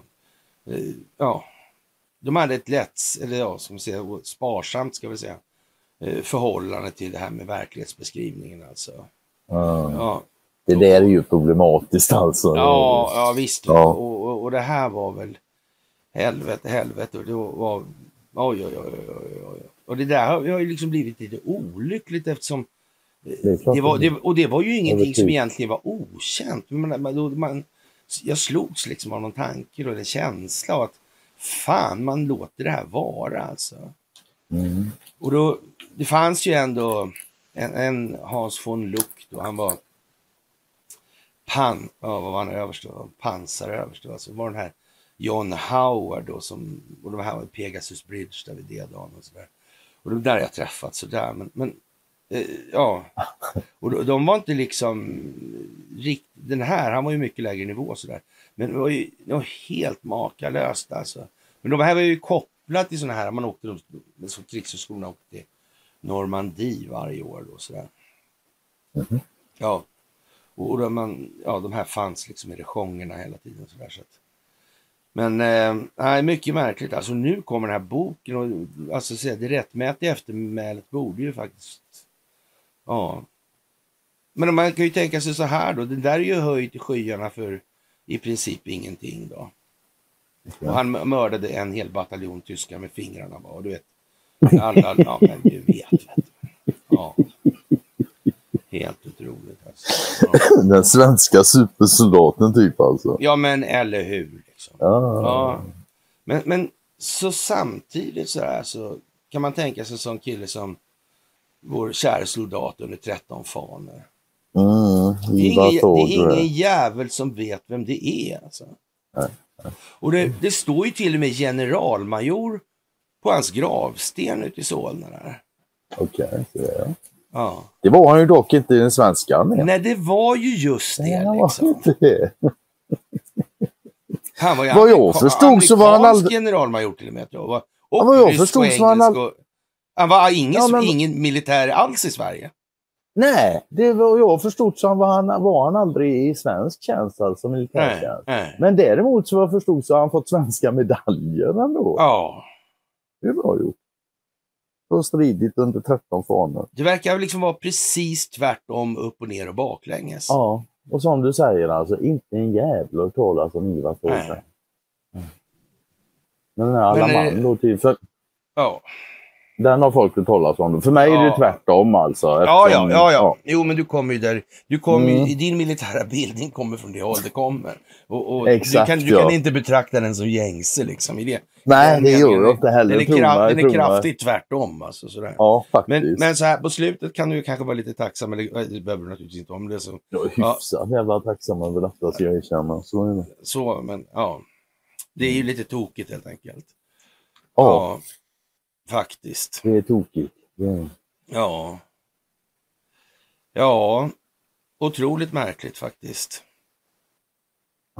Speaker 1: Eh, ja, de hade ett lätt, eller ja, som säger, sparsamt ska vi säga, eh, förhållande till det här med verklighetsbeskrivningen alltså.
Speaker 2: Ja.
Speaker 1: Ja,
Speaker 2: Det där är ju problematiskt alltså.
Speaker 1: ja, ja visst.
Speaker 2: Ja.
Speaker 1: Och, och, och det här var väl helvete, helvete. Och det var, oj, oj, oj, oj, oj. Och det där har ju liksom blivit lite olyckligt eftersom
Speaker 2: Det
Speaker 1: var,
Speaker 2: det
Speaker 1: och det var ju ingenting som egentligen var okänt. Man, då- man, jag slogs liksom av någon tanke och en känsla av att fan, man låter det här vara alltså.
Speaker 2: Mm.
Speaker 1: Och då, det fanns ju ändå en, en Hans von Luck då, han var pan, ja, vad var han överste, pansaröverste, alltså var den här John Howard då som, och de här var Pegasus Bridge där vid D-dagen och sådär. Och det där jag träffat sådär, men, men ja. Och de, var inte liksom rikt, den här, han var ju mycket lägre nivå sådär. Men det var ju det var helt makalöst alltså. Men de här var ju kopplat till sådana här, man åkte runt, som krigshögskolan åkte till Normandie varje år då sådär.
Speaker 2: Mhm.
Speaker 1: Ja, och, och man, ja, de här fanns liksom i regionerna hela tiden. Sådär, så att. Men eh, mycket märkligt. Alltså nu kommer den här boken och alltså, så det rättmätiga eftermälet borde ju faktiskt... Ja. Men man kan ju tänka sig så här då. Det där är ju höjt i skyarna för i princip ingenting då. Och han mördade en hel bataljon tyskar med fingrarna bara. Du vet. Alla, ja men du vet. vet du. Ja. Helt otroligt alltså. Ja.
Speaker 2: Den svenska supersoldaten typ alltså.
Speaker 1: ja men eller hur. Liksom.
Speaker 2: Ja.
Speaker 1: Ja. Men, men så samtidigt så här så kan man tänka sig en sån kille som vår kära soldat under 13 faner.
Speaker 2: Mm,
Speaker 1: Det är, ingen, det är ingen jävel som vet vem det är. Alltså. Och det, det står ju till och med generalmajor på hans gravsten ute i Solna.
Speaker 2: Okej, det.
Speaker 1: Ja.
Speaker 2: det var han ju dock inte i den svenska armén.
Speaker 1: Nej, det var ju just
Speaker 2: Nej,
Speaker 1: det.
Speaker 2: var
Speaker 1: Liksom.
Speaker 2: det.
Speaker 1: Han var ju
Speaker 2: Vad jag förstod så var han aldrig-
Speaker 1: generalmajor till och med. jag. Och
Speaker 2: Ja, vad jag förstod
Speaker 1: och
Speaker 2: så var han
Speaker 1: och- Han var ingen,
Speaker 2: Ja, men-
Speaker 1: ingen militär alls i Sverige.
Speaker 2: Nej, det var jag förstod så var han, var han aldrig i svensk tjänst, alltså
Speaker 1: Nej,
Speaker 2: militärtjänst.
Speaker 1: nej.
Speaker 2: Men däremot så vad jag förstod så har han fått svenska medaljer ändå.
Speaker 1: Ja,
Speaker 2: Det är bra gjort. Och stridit under 13 fanor.
Speaker 1: det verkar liksom vara precis tvärtom upp och ner och baklänges.
Speaker 2: Ja, och som du säger alltså, inte en jävla hört talas om Ivar
Speaker 1: Nej.
Speaker 2: Tordre. Men den här alla
Speaker 1: Men är-
Speaker 2: man då, typ, för
Speaker 1: Ja.
Speaker 2: Den har folk hört talas om. För mig är det
Speaker 1: Ja.
Speaker 2: tvärtom alltså.
Speaker 1: Ja, ja,
Speaker 2: eftersom-
Speaker 1: ja, ja. Jo, men du kommer ju där. Du kommer ju,
Speaker 2: Mm.
Speaker 1: din militära bildning kommer från det håll det kommer. Och, och
Speaker 2: Exakt,
Speaker 1: du, kan, du
Speaker 2: ja.
Speaker 1: kan inte betrakta den som gängse liksom. I det.
Speaker 2: Nej, det gör jag inte heller.
Speaker 1: Den är,
Speaker 2: mig,
Speaker 1: den är kraftigt tvärtom. Alltså, sådär.
Speaker 2: Ja, faktiskt.
Speaker 1: Men, men så här på slutet kan du ju kanske vara lite tacksam, eller det behöver du naturligtvis inte om det så.
Speaker 2: Jag är hyfsat jävla tacksam över detta, ska jag erkänna. Så är det.
Speaker 1: så men ja. Det är ju lite tokigt helt enkelt.
Speaker 2: Ja,
Speaker 1: Faktiskt.
Speaker 2: det är tokigt. Är...
Speaker 1: Ja. Ja. Otroligt märkligt faktiskt.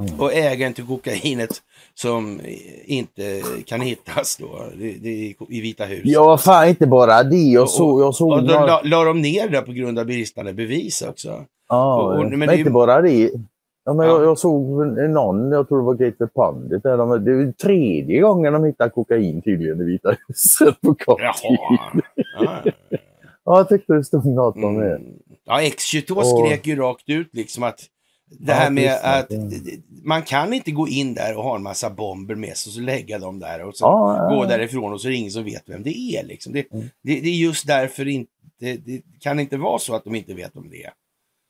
Speaker 2: Mm.
Speaker 1: Och ägaren till kokainet som inte kan hittas då det, det i Vita huset.
Speaker 2: Ja, fan inte bara det. Jag såg... Jag såg
Speaker 1: Och då la, la de ner det på grund av bristande bevis också.
Speaker 2: Ja,
Speaker 1: och- och-
Speaker 2: men,
Speaker 1: men det
Speaker 2: inte bara det. Ja, men
Speaker 1: Ja.
Speaker 2: jag, jag såg någon, jag tror det var Gator Pundit, där de, det är tredje gången de hittar kokain tydligen i Vita huset på kort tid.
Speaker 1: Ja.
Speaker 2: Ja, jag tyckte det stod något om det.
Speaker 1: Mm. Ja, X22
Speaker 2: Och-
Speaker 1: skrek ju rakt ut liksom att det här med att man kan inte gå in där och ha en massa bomber med sig och så lägga dem där och så
Speaker 2: Ja, ja,
Speaker 1: gå
Speaker 2: ja.
Speaker 1: därifrån och så är det ingen som vet vem det är. Liksom. Det,
Speaker 2: Mm.
Speaker 1: det, det är just därför inte, det kan inte vara så att de inte vet om det är.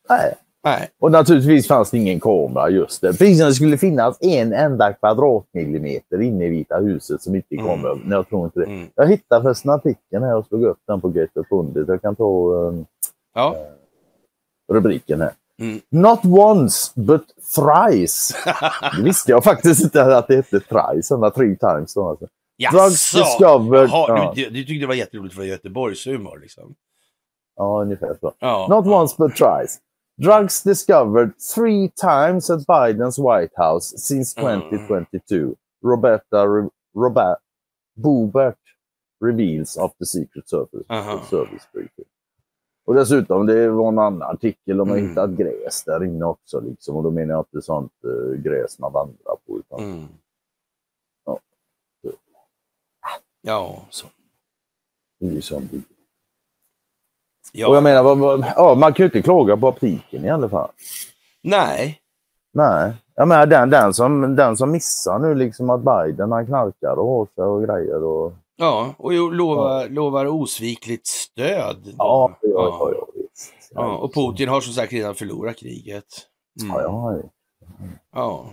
Speaker 2: Nej.
Speaker 1: Nej,
Speaker 2: Och naturligtvis fanns det ingen kamera just det. Precis som det skulle finnas en enda kvadratmillimeter inne i Vita huset som inte
Speaker 1: Mm.
Speaker 2: kommer. Nej, jag tror inte det.
Speaker 1: mm.
Speaker 2: Jag hittade förresten artikeln här och slog upp den på Gator Pundit. Jag kan ta um,
Speaker 1: ja.
Speaker 2: rubriken här.
Speaker 1: Mm.
Speaker 2: Not once but thrice. Det visste jag faktiskt inte att det hette thrice, sådana three times. Då, alltså. Drugs discovered.
Speaker 1: Jaha,
Speaker 2: Ja.
Speaker 1: du, du tyckte det var jätteroligt för Göteborgshumor liksom?
Speaker 2: ja, ungefär så.
Speaker 1: Ja.
Speaker 2: Not
Speaker 1: ja.
Speaker 2: once but thrice. Drugs discovered three times at Biden's White House since
Speaker 1: Mm.
Speaker 2: 2022. Roberta Re- Robert Boebert reveals of the Secret Service,
Speaker 1: Aha.
Speaker 2: service briefing. Och dessutom, det var en annan artikel, de har
Speaker 1: Mm.
Speaker 2: hittat gräs där inne också. Liksom. Och då menar jag inte sånt eh, gräs man vandrar på. Utan
Speaker 1: Mm.
Speaker 2: Ja.
Speaker 1: Ja, så.
Speaker 2: det är ju sånt.
Speaker 1: Ja.
Speaker 2: Och jag menar, vad, vad, ja, man kan ju inte klaga på aptiken i alla fall.
Speaker 1: Nej,
Speaker 2: Nej. Jag menar, den, den, som, den som missar nu liksom att Biden han knarkar och har sig och grejer. Och,
Speaker 1: ja, och lovar, lovar osvikligt stöd. då.
Speaker 2: ja, ja, ja,
Speaker 1: ja.
Speaker 2: ja, visst.
Speaker 1: Ja, och Putin har som sagt redan förlorat kriget. Mm.
Speaker 2: Ja, ja,
Speaker 1: Ja.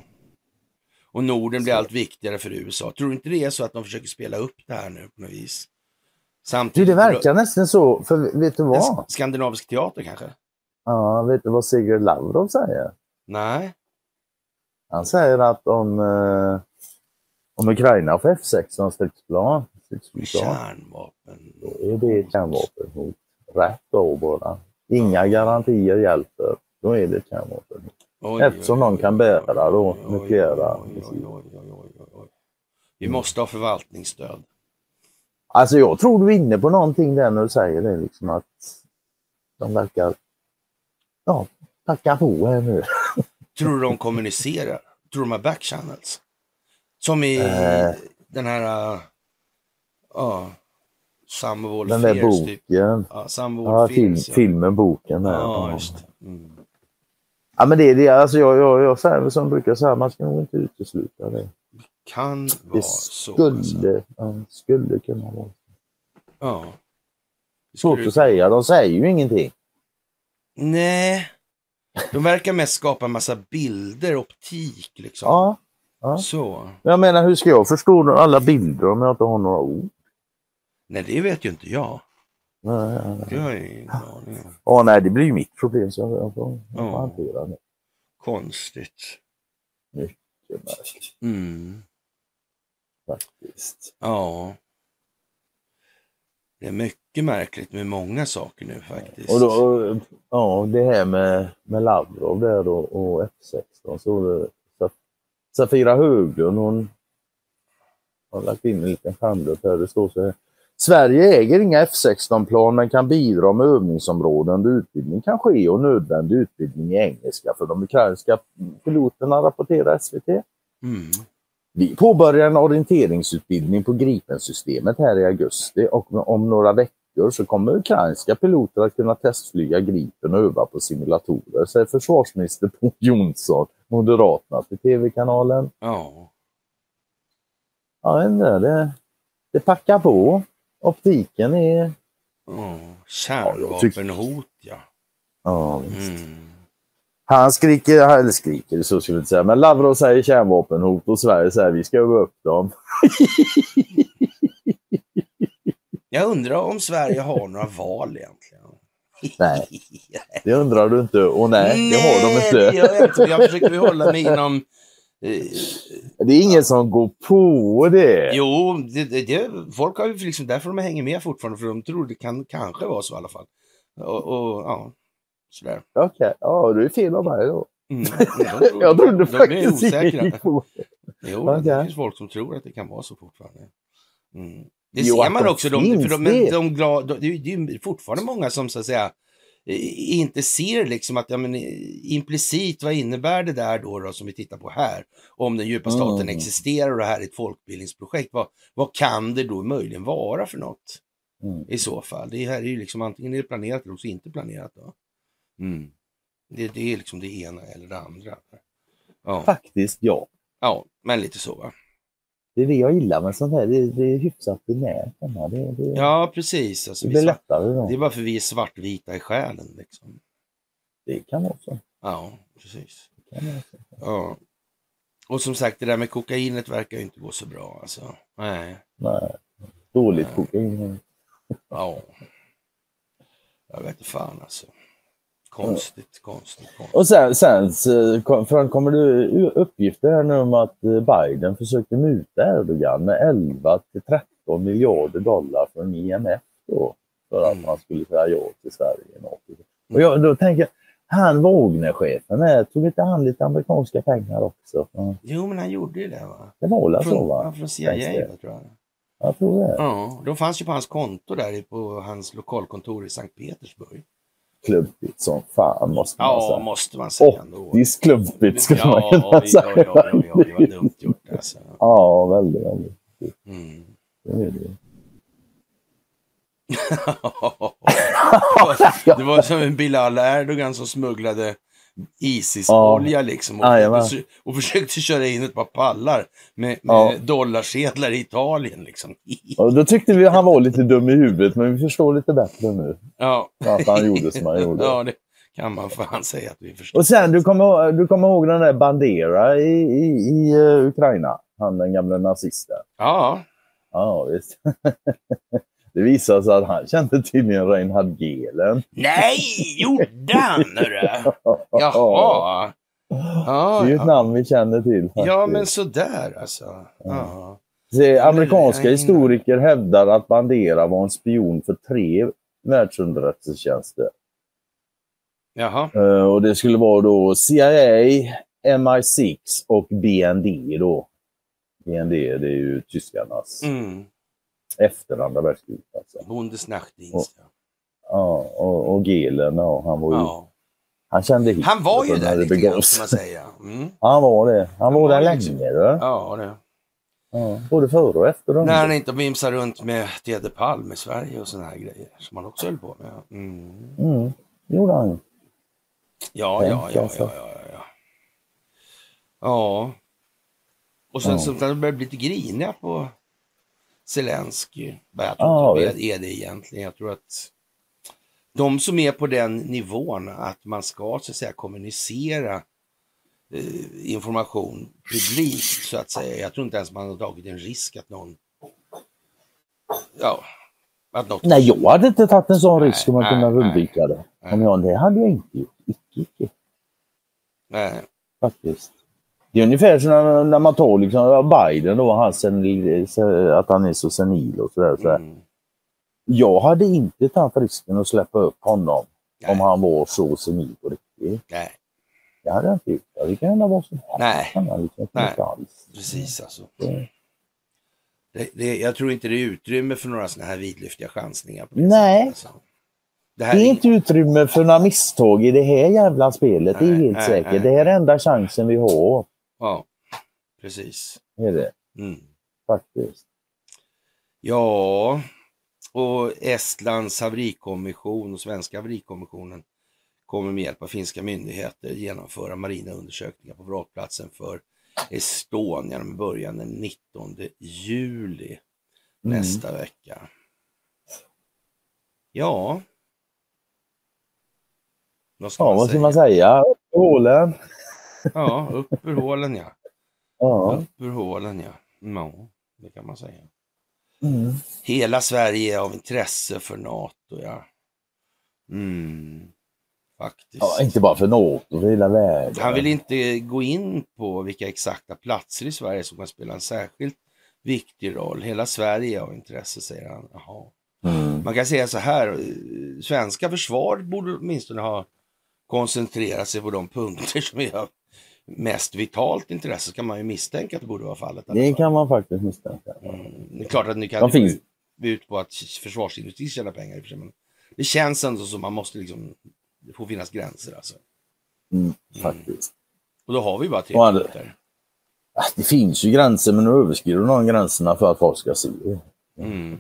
Speaker 1: Och Norden blir allt viktigare för USA. Tror du inte det är så att de försöker spela upp det här nu på något vis?
Speaker 2: Du,
Speaker 1: Samtidigt...
Speaker 2: det verkar nästan så. För vet du vad?
Speaker 1: skandinavisk teater kanske?
Speaker 2: Ja, vet du vad Sigurd Lavrov säger?
Speaker 1: Nej.
Speaker 2: Han säger att om, eh, om Ukraina får F16 stridsplan,
Speaker 1: Kärnvapen.
Speaker 2: då är det ett kärnvapenhot. Rätt då bara. Inga garantier hjälper. Då är det ett kärnvapenhot.
Speaker 1: Oj,
Speaker 2: Eftersom
Speaker 1: oj,
Speaker 2: kan bära då nukleära.
Speaker 1: Vi måste ha förvaltningsstöd.
Speaker 2: Alltså jag tror du är inne på någonting där när du säger det. Liksom att de verkar ja, tacka på här nu.
Speaker 1: Tror du de kommunicerar? Tror du de har backchannels? Som i
Speaker 2: Eh.
Speaker 1: den här... uh, Ja. All
Speaker 2: Den där
Speaker 1: typ.
Speaker 2: boken.
Speaker 1: Ja, of all
Speaker 2: Ja, film,
Speaker 1: ja.
Speaker 2: filmen, boken. Där.
Speaker 1: Ja,
Speaker 2: Ja,
Speaker 1: just. Mm.
Speaker 2: ja, men det är det. Alltså jag, jag, jag säger som brukar säga, man ska nog inte utesluta det.
Speaker 1: Kan vara
Speaker 2: Det
Speaker 1: så. alltså.
Speaker 2: skulle, ja, skulle kunna vara.
Speaker 1: Ja. Det
Speaker 2: Svårt
Speaker 1: skulle-
Speaker 2: att säga. De säger ju ingenting.
Speaker 1: Nej. De verkar mest skapa en massa bilder, optik liksom.
Speaker 2: Ja. ja.
Speaker 1: Så.
Speaker 2: Jag menar, hur ska jag förstå alla bilder om jag inte har några ord?
Speaker 1: Nej, det vet ju inte jag.
Speaker 2: Nej, nej,
Speaker 1: Det
Speaker 2: nej.
Speaker 1: har jag ingen aning om.
Speaker 2: Ja, nej, det blir ju mitt problem så jag får
Speaker 1: Ja.
Speaker 2: hantera det.
Speaker 1: Konstigt.
Speaker 2: Mycket märkligt
Speaker 1: Mm.
Speaker 2: Faktiskt.
Speaker 1: Ja. Det är mycket märkligt med många saker nu faktiskt.
Speaker 2: Och då, ja, det här med, med Lavrov där och, och F16 så det, Saf- Safira Höglund hon har lagt in en liten skärmdump här. Det står så här. Sverige äger inga F16-plan men kan bidra med övningsområden där utbildning kan ske och nödvändig utbildning i engelska för de ukrainska piloterna, rapporterar SVT.
Speaker 1: Mm.
Speaker 2: Vi påbörjar en orienteringsutbildning på Gripen-systemet här i augusti och om några veckor så kommer ukrainska piloter att kunna testflyga Gripen och öva på simulatorer, säger försvarsminister Bo Jonsson, Moderaterna, till TV-kanalen.
Speaker 1: Ja.
Speaker 2: Ja, det, det packar på. Optiken är...
Speaker 1: Oh, kärnvapenhot ja.
Speaker 2: Ja, visst.
Speaker 1: Mm.
Speaker 2: Han skriker, eller skriker, så skulle jag inte säga, men Lavrov säger kärnvapenhot och Sverige säger vi ska öva upp dem.
Speaker 1: Jag undrar om Sverige har några val egentligen.
Speaker 2: Nej. Det undrar du inte och nej, det har de
Speaker 1: det
Speaker 2: inte.
Speaker 1: gör jag inte. Jag försöker hålla mig inom... Eh,
Speaker 2: Det är ingen som går på det.
Speaker 1: jo, det, det, det, folk har ju liksom därför de hänger med fortfarande, för de tror det kan kanske vara så i alla fall. Och, och ja, sådär.
Speaker 2: Okej, ja du är fel av mig då.
Speaker 1: Mm. De tror-
Speaker 2: Jag trodde
Speaker 1: de är
Speaker 2: faktiskt
Speaker 1: osäkra.
Speaker 2: inte på
Speaker 1: Jo, det
Speaker 2: Okej.
Speaker 1: finns folk som tror att det kan vara så fortfarande. Mm. Det
Speaker 2: Jo,
Speaker 1: ser man
Speaker 2: det
Speaker 1: också. De,
Speaker 2: finns
Speaker 1: för de, men
Speaker 2: det.
Speaker 1: de glad, de, det är det är fortfarande många som så att säga inte ser liksom att ja, men, eh, implicit vad innebär det där då, då som vi tittar på här? Om den djupa staten
Speaker 2: Mm.
Speaker 1: existerar och det här är ett folkbildningsprojekt. Vad, vad kan det då möjligen vara för något
Speaker 2: Mm.
Speaker 1: i så fall? Det här är ju liksom antingen är det planerat eller också inte planerat. Då. Mm. Det, det är liksom det ena eller det andra. Ja,
Speaker 2: Faktiskt ja.
Speaker 1: ja men lite så va.
Speaker 2: Det är det jag gillar med sånt här. Det, det är hyfsat binärt. Det, det,
Speaker 1: Ja, precis. Alltså,
Speaker 2: det
Speaker 1: vi
Speaker 2: blir lättare då.
Speaker 1: det är bara för vi är svartvita i själen. Liksom.
Speaker 2: Det kan vara så.
Speaker 1: Ja, precis. Ja. Och som sagt, det där med kokainet verkar ju inte gå så bra. Alltså. Nej.
Speaker 2: Nej. Dåligt kokain.
Speaker 1: Ja. Jag vet inte fan alltså. Konstigt, konstigt, konstigt.
Speaker 2: Och sen, sen framkommer det uppgifter här nu om att eh, Biden försökte muta Erdogan med 11 till 13 miljarder dollar från IMF då. För att
Speaker 1: Mm.
Speaker 2: man skulle säga ja till Sverige. Och jag, då tänker jag, han Wagner-chefen, här, tog inte han lite amerikanska pengar också? Ja,
Speaker 1: Jo, men han gjorde ju det va?
Speaker 2: Det var väl så va?
Speaker 1: från CIA tror jag.
Speaker 2: Jag tror det.
Speaker 1: Ja, de fanns ju på hans konto där på hans lokalkontor i Sankt Petersburg.
Speaker 2: Klumpigt som fan måste man
Speaker 1: Ja,
Speaker 2: säga.
Speaker 1: måste man säga.
Speaker 2: Optiskt klumpigt skulle man
Speaker 1: Ja,
Speaker 2: kunna
Speaker 1: oj,
Speaker 2: säga.
Speaker 1: oj, oj, oj, oj, vad dumt gjort alltså.
Speaker 2: Ja, väldigt, väldigt.
Speaker 1: Mm.
Speaker 2: Det är det.
Speaker 1: det var som en Bilal Erdogan som smugglade Isis-olja liksom och,
Speaker 2: Jajamän.
Speaker 1: och, försökte köra in ett par pallar med, med
Speaker 2: Ja.
Speaker 1: dollarsedlar i Italien. Liksom.
Speaker 2: Och då tyckte vi att han var lite dum i huvudet, men vi förstår lite bättre nu
Speaker 1: Ja.
Speaker 2: varför han gjorde som han gjorde.
Speaker 1: ja, det kan man fan säga att vi förstår.
Speaker 2: Och sen, du kommer, du kommer ihåg den där Bandera i, i, i eh, Ukraina? Han den gamla nazisten.
Speaker 1: Ja,
Speaker 2: Ja, visst. Det visade sig att han kände tydligen Reinhard Gehlen.
Speaker 1: nej, gjorde han? Jaha.
Speaker 2: Det
Speaker 1: Ja,
Speaker 2: är ju ett
Speaker 1: ja.
Speaker 2: namn vi känner till.
Speaker 1: ja,
Speaker 2: faktiskt.
Speaker 1: men sådär alltså. Ja.
Speaker 2: Se, amerikanska historiker hävdar att Bandera var en spion för tre världsunderrättelsetjänster.
Speaker 1: Jaha.
Speaker 2: Eh, och det skulle vara då CIA, MI6 och BND då. BND det är ju tyskarnas
Speaker 1: Mm.
Speaker 2: Efter andra världskriget. Alltså.
Speaker 1: Bundesnachtdienst. ja.
Speaker 2: Ja, och, och Gehlen, ja, han var ju,
Speaker 1: Ja.
Speaker 2: han kände hit.
Speaker 1: Han var ju där lite grann, kan man säga. Mm.
Speaker 2: Han var det. Han var
Speaker 1: var
Speaker 2: där länge.
Speaker 1: liksom-. Ja, det.
Speaker 2: Ja, både före och efter.
Speaker 1: När han inte vimsar runt med Tede Palm i Sverige och såna här grejer som han också höll på med. Mm.
Speaker 2: Mm, gjorde han.
Speaker 1: Ja,
Speaker 2: Tänk
Speaker 1: ja, ja,
Speaker 2: alltså.
Speaker 1: ja, ja, ja. Ja. Och sen
Speaker 2: Ja.
Speaker 1: så börjar det bli lite griniga på Zelensky. Jag tror inte det är det egentligen. Jag tror att de som är på den nivån att man ska så att säga kommunicera eh, information publikt så att säga. Jag tror inte ens man har tagit en risk att någon Ja, att något
Speaker 2: Nej, jag hade inte tagit en sån
Speaker 1: Nej,
Speaker 2: risk om man kunde undvika det. Om jag, det hade jag inte gjort. Icke, icke.
Speaker 1: Nej.
Speaker 2: Faktiskt. Det är ungefär som när, när man tar liksom Biden då, han senil, att han är så senil och sådär. Så
Speaker 1: Mm.
Speaker 2: Jag hade inte tagit risken att släppa upp honom
Speaker 1: Nej.
Speaker 2: om han var så senil på riktigt.
Speaker 1: Nej,
Speaker 2: Det hade jag inte gjort. Det kan hända vad som helst.
Speaker 1: Nej.
Speaker 2: Liksom
Speaker 1: Nej. precis alltså.
Speaker 2: Det-
Speaker 1: Det, det, jag tror inte det är utrymme för några sådana här vidlyftiga chansningar. På det
Speaker 2: Nej.
Speaker 1: alltså. Det
Speaker 2: är inte utrymme för några misstag i det här jävla spelet. Det är
Speaker 1: Nej,
Speaker 2: helt
Speaker 1: nej,
Speaker 2: säkert.
Speaker 1: nej.
Speaker 2: Det här är enda chansen vi har.
Speaker 1: Ja, precis.
Speaker 2: Är det
Speaker 1: Mm.
Speaker 2: faktiskt.
Speaker 1: Ja, och Estlands haverikommission och svenska haverikommissionen kommer med hjälp av finska myndigheter genomföra marina undersökningar på vrakplatsen för Estonia med början den 19 juli
Speaker 2: Mm.
Speaker 1: nästa vecka. Ja. Vad ska
Speaker 2: Ja,
Speaker 1: man
Speaker 2: vad ska
Speaker 1: säga?
Speaker 2: man säga? Hålen.
Speaker 1: Ja, upp ur hålen ja.
Speaker 2: Ja.
Speaker 1: Upp ur hålen ja. Ja, det kan man säga.
Speaker 2: Mm.
Speaker 1: Hela Sverige är av intresse för NATO, ja. Mm, faktiskt.
Speaker 2: ja. Inte bara för NATO, för hela världen.
Speaker 1: Han vill inte gå in på vilka exakta platser i Sverige som kan spela en särskilt viktig roll. Hela Sverige är av intresse, säger han. Jaha.
Speaker 2: Mm.
Speaker 1: Man kan säga så här, eh, svenska försvaret borde åtminstone ha koncentrerat sig på de punkter som är av mest vitalt intresse, kan man ju misstänka att det borde vara fallet.
Speaker 2: Det kan man faktiskt misstänka.
Speaker 1: Mm, det är klart att ni kan
Speaker 2: finns.
Speaker 1: ut på att försvarsindustrin tjänar pengar i och för sig, men det känns ändå som man måste liksom, det får finnas gränser alltså.
Speaker 2: Mm, faktiskt.
Speaker 1: Och då har vi bara tre
Speaker 2: andra-
Speaker 1: punkter.
Speaker 2: Ah, Det finns ju gränser, men nu överskrider de gränserna för att folk ska se.
Speaker 1: Mm.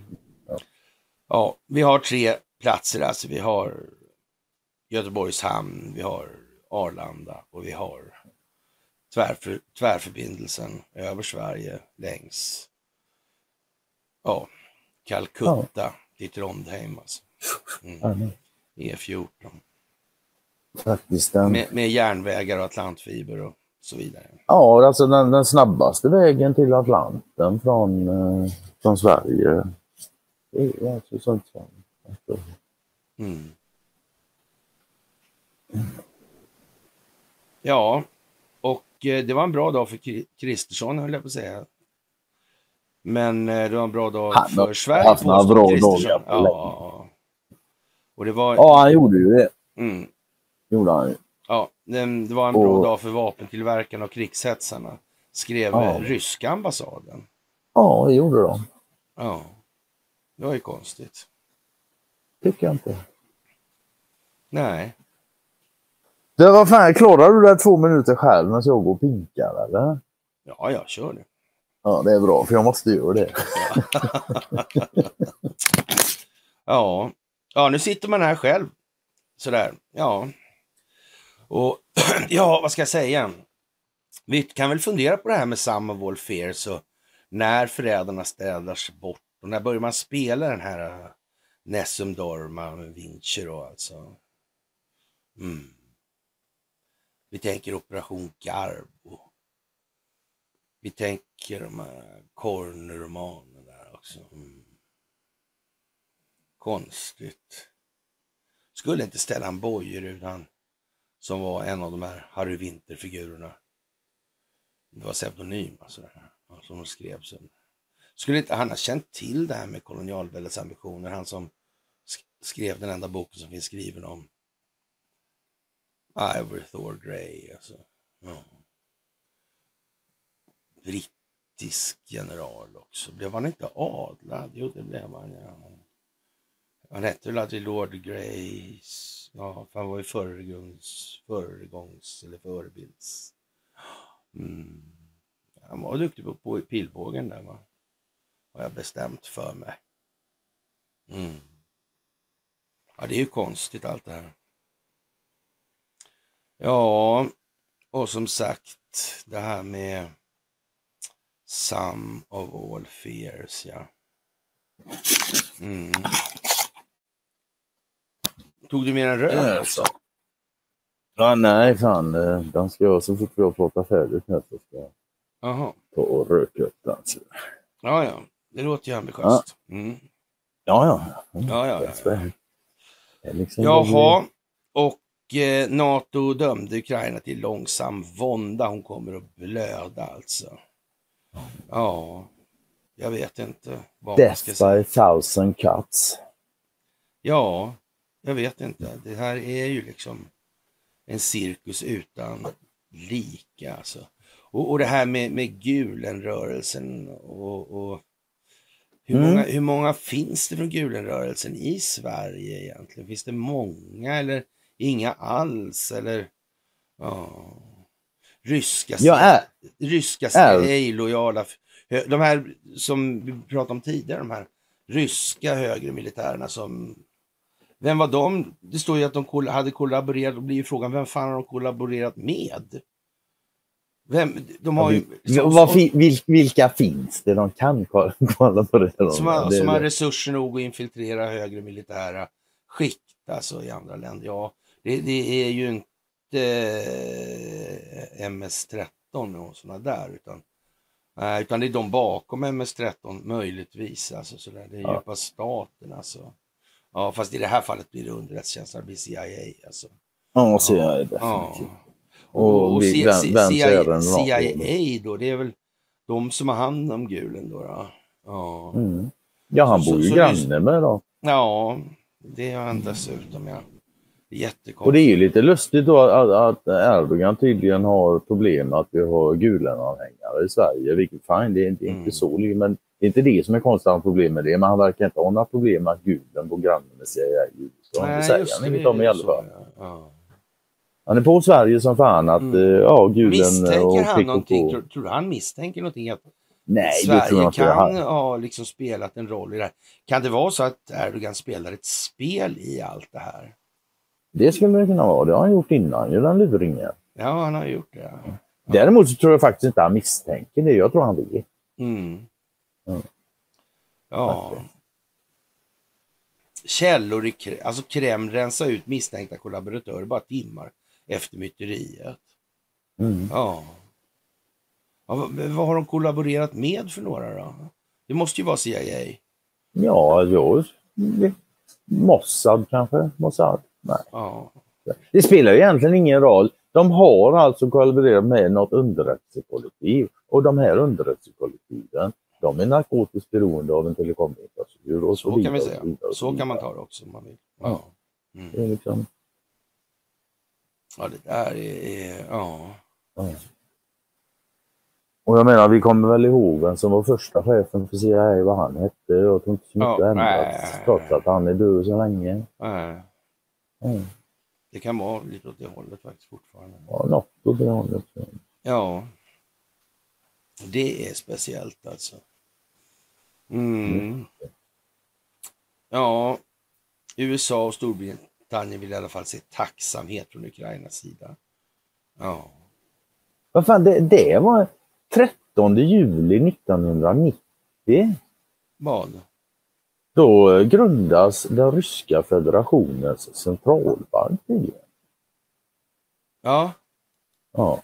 Speaker 1: Ja, vi har tre platser alltså. Vi har Göteborgs hamn, vi har Arlanda och vi har tvärför, tvärförbindelsen över Sverige längs ja, Calcutta till Trondheim. Alltså. Mm. E14.
Speaker 2: Faktiskt den.
Speaker 1: Med, med järnvägar och atlantfiber och så vidare.
Speaker 2: Ja, alltså den, den snabbaste vägen till Atlanten från, eh, från Sverige. Det är alltså Sundsvall.
Speaker 1: Mm. Ja, det var en bra dag för Kri- Kristersson höll jag på att säga. Men eh, det var en bra dag
Speaker 2: Han
Speaker 1: för
Speaker 2: har
Speaker 1: Sverige.
Speaker 2: några
Speaker 1: påstår
Speaker 2: bra dagar på
Speaker 1: Ja. Och det var,
Speaker 2: Ja, han gjorde ju det.
Speaker 1: mm,
Speaker 2: Gjorde han ju.
Speaker 1: ja, det var en bra
Speaker 2: Och-
Speaker 1: dag för vapentillverkarna och krigshetsarna, skrev
Speaker 2: Ja.
Speaker 1: eh, ryska ambassaden.
Speaker 2: Ja, det gjorde de.
Speaker 1: Ja, det var ju konstigt.
Speaker 2: Tycker jag inte.
Speaker 1: Nej,
Speaker 2: Det var fan, klarar du det två minuter själv när jag går och pinkar eller?
Speaker 1: ja, jag kör det.
Speaker 2: Ja, det är bra för jag måste göra det.
Speaker 1: Ja, ja nu sitter man här själv. Sådär, ja. Och ja, vad ska jag säga? Vi kan väl fundera på det här med All Fears och när förrädarna städars bort och när börjar man spela den här uh, Nessum Dorma med Vincero alltså. Mm. Vi tänker Operation Garbo. Vi tänker de här Corner-romanerna där också. Mm. Konstigt. Skulle inte Stellan Bojerud, han som var en av de här Harry Winter-figurerna. Det var pseudonym alltså, det här, som de skrev sen. Skulle inte han ha känt till det här med kolonialväldets ambitioner? Han som skrev den enda boken som finns skriven om Ivory Thor Grey. Alltså. Ja. Brittisk general också. Blev han inte adlad? Jo, det blev han. Ja. Han hette väl aldrig Lord Grace. Ja, för han var ju föregångs, föregångs eller förebilds. Mm. Han var duktig på, på pilbågen där va. Har jag bestämt för mig. Mm. Ja, det är ju konstigt allt det här. Ja, och som sagt det här med Some of all fears, ja. Mm. Tog du mer en röd?
Speaker 2: Alltså. Ja, nej, fan. Den ska jag så fort vi har pratat färdigt nu så ska jag
Speaker 1: Jaha.
Speaker 2: ta och röka upp den.
Speaker 1: Ja, ja. Det låter ju ambitiöst. Mm.
Speaker 2: Ja, ja. Mm.
Speaker 1: Ja, ja, ja.
Speaker 2: Liksom
Speaker 1: Jaha, och NATO dömde Ukraina till långsam vånda. Hon kommer att blöda alltså. Ja, jag vet inte vad man ska
Speaker 2: Death by thousand cuts.
Speaker 1: Ja, jag vet inte. Det här är ju liksom en cirkus utan lika. Alltså. Och, och det här med, med Gulenrörelsen och, och hur,
Speaker 2: Mm.
Speaker 1: många, hur många finns det från Gulenrörelsen i Sverige egentligen? Finns det många eller inga alls? Eller ja. Ryska,
Speaker 2: Jag är,
Speaker 1: ryska CIA-lojala, de här som vi pratade om tidigare, de här ryska högre militärerna som vem var de? Det står ju att de hade kollaborerat. Då blir ju frågan, vem fan har de kollaborerat med? Vem? De har ju...
Speaker 2: Ja, vad fi, vil, vilka finns det de kan kolla kolla på det?
Speaker 1: som, har, som har resurser nog att infiltrera högre militära skikt alltså i andra länder. Ja, det, det är ju inte eh, MS-13 och sådana där utan, nej, utan det är de bakom MS-13 möjligtvis. Alltså, så där. Det är
Speaker 2: Ja.
Speaker 1: djupa staten alltså. Ja, fast i det här fallet blir det underrättelsetjänsten, det blir CIA alltså.
Speaker 2: Ja, så är det
Speaker 1: Ja.
Speaker 2: definitivt.
Speaker 1: Och,
Speaker 2: Och vi- vem- vem
Speaker 1: CIA, CIA då, det är väl de som har hand om gulen då? då. Ja.
Speaker 2: Mm. Ja, han
Speaker 1: Så-
Speaker 2: bor ju
Speaker 1: så
Speaker 2: granne med dem.
Speaker 1: ja, det är han dessutom ja. Jättekonstigt.
Speaker 2: Och det är ju lite lustigt då att, att Erdogan tydligen har problem med att vi har Gulen-anhängare i Sverige, vilket fine, det är inte,
Speaker 1: Mm.
Speaker 2: inte så, men det är inte det som är konstigt han problem med det, men han verkar inte ha några problem med att Gulen bor granne med CIA i USA. det säger han inget om i alla fall.
Speaker 1: Ja. Ja.
Speaker 2: Han är på Sverige som fan att,
Speaker 1: Mm.
Speaker 2: eh, ja, Gulen
Speaker 1: Misstänker
Speaker 2: och
Speaker 1: han någonting? Tror, tror han misstänker någonting? Att
Speaker 2: Nej,
Speaker 1: Sverige kan ha liksom spelat en roll i det här. Kan det vara så att Erdogan spelar ett spel i allt det här?
Speaker 2: Det skulle det kunna vara. Det har han gjort innan, ju den luringen.
Speaker 1: Ja, han har gjort det. ja.
Speaker 2: Däremot så tror jag faktiskt inte han misstänker det. Jag tror han vet.
Speaker 1: Mm.
Speaker 2: Mm.
Speaker 1: Ja. Källor i Kreml, alltså Kreml rensar ut misstänkta kollaboratörer bara timmar efter myteriet.
Speaker 2: Mm.
Speaker 1: Ja. ja vad, vad har de kollaborerat med för några då? Det måste ju vara CIA.
Speaker 2: Ja, jag... Mossad kanske? Mossad? Nej.
Speaker 1: Ja.
Speaker 2: Det spelar ju egentligen ingen roll. De har alltså kollaborerat med något underrättelsekollektiv och de här underrättelsekollektiven de är narkotiskt beroende av en telekominfrastruktur och så,
Speaker 1: Så kan vi säga. Så kan man ta det också om man vill. Ja. Mm.
Speaker 2: Det är liksom,
Speaker 1: Ja, det där är... Ja.
Speaker 2: ja. Och jag menar, vi kommer väl ihåg vem som var första chefen för CIA, vad han hette. Jag tror inte så mycket
Speaker 1: Ja,
Speaker 2: ändrats, trots att han är död så länge.
Speaker 1: Nej.
Speaker 2: Mm.
Speaker 1: Det kan vara lite åt det hållet faktiskt fortfarande.
Speaker 2: Ja, något åt det hållet.
Speaker 1: Ja. Det är speciellt alltså. Mm. Ja. USA och Storbritannien vill i alla fall se tacksamhet från Ukrainas sida. Ja.
Speaker 2: Vad fan, det, det var 13 juli 1990.
Speaker 1: Vad?
Speaker 2: Då grundas den ryska federationens centralbank. tydligen.
Speaker 1: Ja.
Speaker 2: Ja,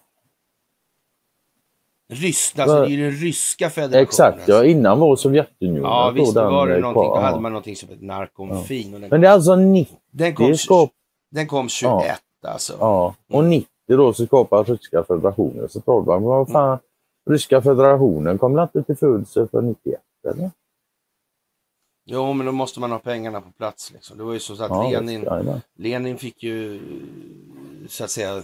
Speaker 1: Ryssland, alltså det är ju den ryska federationen.
Speaker 2: exakt. Ja, innan var Sovjetunionen.
Speaker 1: Ja, visst, då var det
Speaker 2: eh,
Speaker 1: någonting. Då hade
Speaker 2: Ja.
Speaker 1: man någonting som hette narkomfin. Den,
Speaker 2: Men det är alltså 90
Speaker 1: den, kom,
Speaker 2: skap,
Speaker 1: den kom 21 alltså.
Speaker 2: ja, och 90 då så skapar ryska federationens centralbank. Men vad fan, ryska federationen kom inte till födelse för 91 eller?
Speaker 1: Jo, men då måste man ha pengarna på plats. Liksom. Det var ju så att
Speaker 2: Ja,
Speaker 1: Lenin. Lenin fick ju så att säga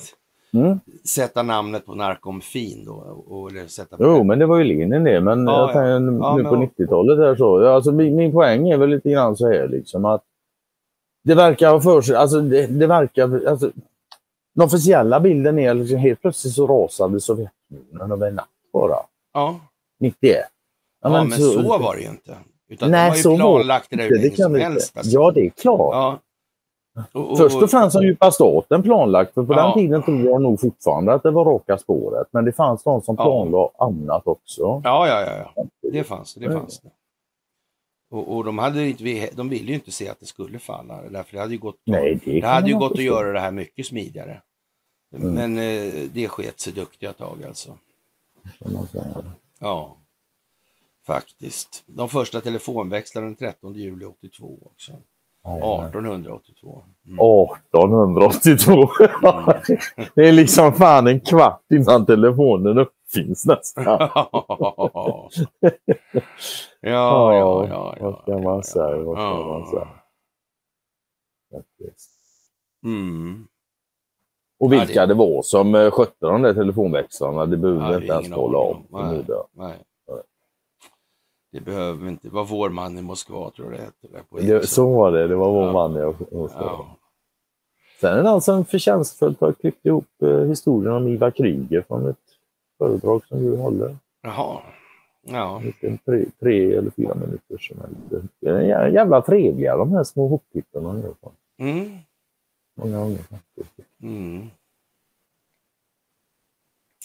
Speaker 2: mm.
Speaker 1: sätta namnet på narkomfin då. Och, eller sätta
Speaker 2: Jo, men det var ju Lenin det. Men
Speaker 1: Ja,
Speaker 2: jag tänker,
Speaker 1: ja.
Speaker 2: nu
Speaker 1: Ja,
Speaker 2: på
Speaker 1: men-
Speaker 2: 90-talet är så. Alltså, min, min poäng är väl lite grann så här liksom att det verkar ha för sig, alltså det, det verkar, alltså den officiella bilden är liksom helt plötsligt så rasade Sovjetunionen över en natt bara.
Speaker 1: Ja,
Speaker 2: 91.
Speaker 1: ja, men, så, var det ju inte. Utan
Speaker 2: Nej,
Speaker 1: de har ju
Speaker 2: så
Speaker 1: planlagt det där
Speaker 2: det, det kan
Speaker 1: som
Speaker 2: vi
Speaker 1: helst. Alltså.
Speaker 2: Ja, det är klart.
Speaker 1: Ja. Och, och,
Speaker 2: Först och främst har djupa staten planlagt, för på
Speaker 1: Ja.
Speaker 2: den tiden tror jag nog fortfarande att det var raka spåret. Men det fanns de som
Speaker 1: Ja.
Speaker 2: planlade annat också.
Speaker 1: Ja, ja, ja, ja. Det fanns det.
Speaker 2: Ja.
Speaker 1: fanns det. Och, och de, hade ju inte, de ville ju inte se att det skulle falla. Därför det hade ju gått,
Speaker 2: Nej, det,
Speaker 1: det hade ju gått att göra det här mycket smidigare.
Speaker 2: Mm.
Speaker 1: Men eh, det sket sig duktiga tag alltså. Ja, faktiskt. De första telefonväxlarna den 13 juli 82 också.
Speaker 2: Ja.
Speaker 1: 1882. Mm.
Speaker 2: 1882. det är liksom fan en kvart innan telefonen uppfinns nästan.
Speaker 1: ja, ja, ja, ja.
Speaker 2: Vad ska man säga? Vad ska man säga?
Speaker 1: Mm.
Speaker 2: Och vilka
Speaker 1: det-
Speaker 2: var som eh, skötte de där telefonväxlarna, det behöver vi inte ens
Speaker 1: aning
Speaker 2: om.
Speaker 1: Nej. Nej. Det behöver inte. Det var vår man i Moskva tror jag det hette. Där på
Speaker 2: Det, så var det, det var vår
Speaker 1: Ja.
Speaker 2: man jag, jag
Speaker 1: Ja.
Speaker 2: Sen är det alltså en förtjänstfullt har klippt ihop eh, historien om Ivar Kryger från ett föredrag som du håller.
Speaker 1: Jaha. Ja.
Speaker 2: En tre, tre eller fyra minuter som lite, det är jä- jävla trevliga de här små man gör. på.
Speaker 1: Mm.
Speaker 2: Många gånger.
Speaker 1: Mm.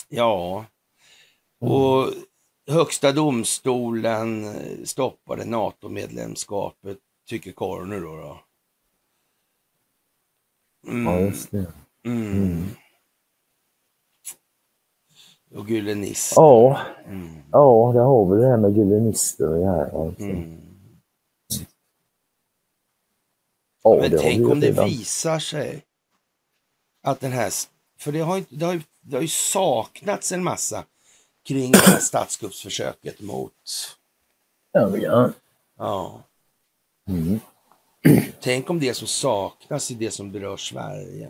Speaker 1: Ja. Och Högsta domstolen stoppade NATO-medlemskapet, tycker Coroner då. då. Mm.
Speaker 2: Ja, just det.
Speaker 1: Mm.
Speaker 2: Mm.
Speaker 1: Och Gyllenist.
Speaker 2: Ja,
Speaker 1: Mm.
Speaker 2: ja, det har vi det här med gyllenister och det här. Alltså.
Speaker 1: Mm.
Speaker 2: Ja,
Speaker 1: Men tänk om det visar sig att den här, för det har, det har, det har ju saknats en massa kring det här statskuppsförsöket mot,
Speaker 2: Ja, ja.
Speaker 1: ja,
Speaker 2: Mm.
Speaker 1: tänk om det som saknas i det som berör Sverige.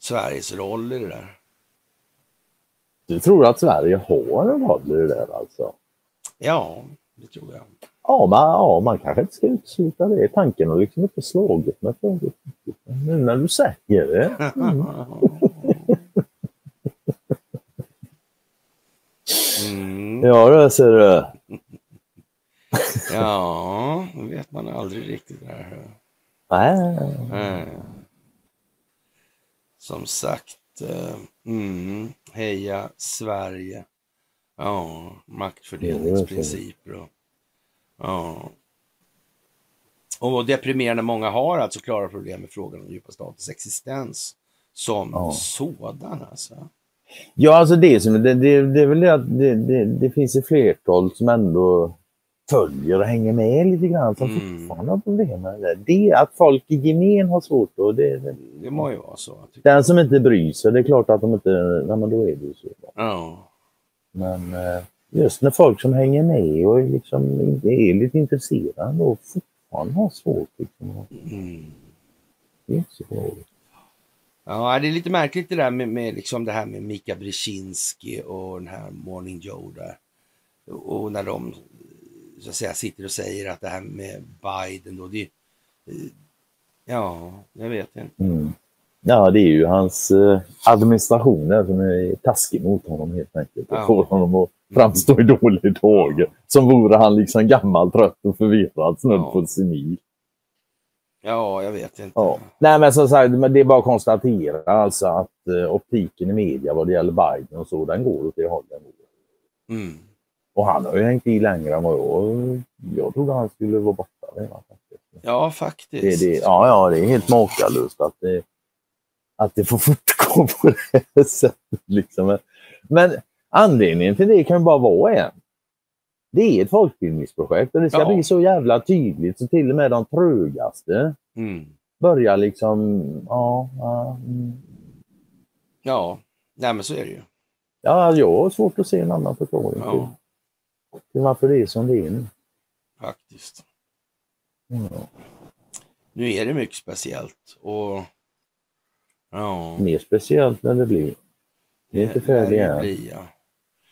Speaker 1: Sveriges roll i det där.
Speaker 2: Du tror att Sverige har en roll i det där alltså?
Speaker 1: Ja, det tror jag.
Speaker 2: Ja, man, ja, man kanske inte ska utesluta det. Tanken har liksom inte slagit mig förut. Nu när du säger det.
Speaker 1: Mm.
Speaker 2: Ja, det ser du.
Speaker 1: Ja, det vet man aldrig riktigt. Där.
Speaker 2: Nej.
Speaker 1: Mm. Som sagt, eh, mm, heja Sverige. Ja, maktfördelningsprinciper och ja. Och deprimerande många har alltså klara problem med frågan om djupa statens existens som
Speaker 2: Ja.
Speaker 1: sådan alltså.
Speaker 2: Ja, alltså det, som, det, det, det är väl det att det, det, det finns ett flertal som ändå följer och hänger med lite grann som
Speaker 1: Mm.
Speaker 2: fortfarande har problem med det. Det att folk i gemen har svårt och det, det,
Speaker 1: Det må ju vara så.
Speaker 2: Den som inte bryr sig, det är klart att de inte, nej men då är det ju så.
Speaker 1: Ja.
Speaker 2: Men eh, just när folk som hänger med och liksom är lite intresserade och fortfarande har svårt liksom.
Speaker 1: Mm.
Speaker 2: Det är inte så bra.
Speaker 1: Ja, det är lite märkligt det där med, med liksom det här med Mika Brzezinski och den här Morning Joe där. Och när de så att säga sitter och säger att det här med Biden då, det, ja, jag vet inte.
Speaker 2: Mm. Ja, det är ju hans eh, administration där som är taskig mot honom helt enkelt. Och
Speaker 1: Ja.
Speaker 2: får honom att framstå i dålig dager. Som vore han liksom gammal, trött och förvirrad snudd
Speaker 1: Ja.
Speaker 2: på senil.
Speaker 1: Ja, jag vet inte.
Speaker 2: Ja. Nej men som sagt, det är bara att konstatera alltså att eh, optiken i media vad det gäller Biden och så, den går åt det hållet.
Speaker 1: Mm.
Speaker 2: Och han har ju hängt i längre än vad jag... Jag trodde han skulle vara borta redan. faktiskt.
Speaker 1: Ja, faktiskt.
Speaker 2: Det, det, ja, ja, det är helt makalöst att det, att det får fortgå på det här sättet. Liksom. Men anledningen till det kan ju bara vara en. Det är ett folkbildningsprojekt och det ska
Speaker 1: Ja.
Speaker 2: bli så jävla tydligt så till och med de trögaste
Speaker 1: Mm.
Speaker 2: börjar liksom... Ja, ja, mm.
Speaker 1: Ja, nej men så är det ju.
Speaker 2: ja, jag har svårt att se en annan förklaring till,
Speaker 1: Ja,
Speaker 2: till varför det är som det är nu.
Speaker 1: faktiskt.
Speaker 2: Ja.
Speaker 1: Nu är det mycket speciellt och ja.
Speaker 2: Mer speciellt när det blir. Det är inte färdigt än.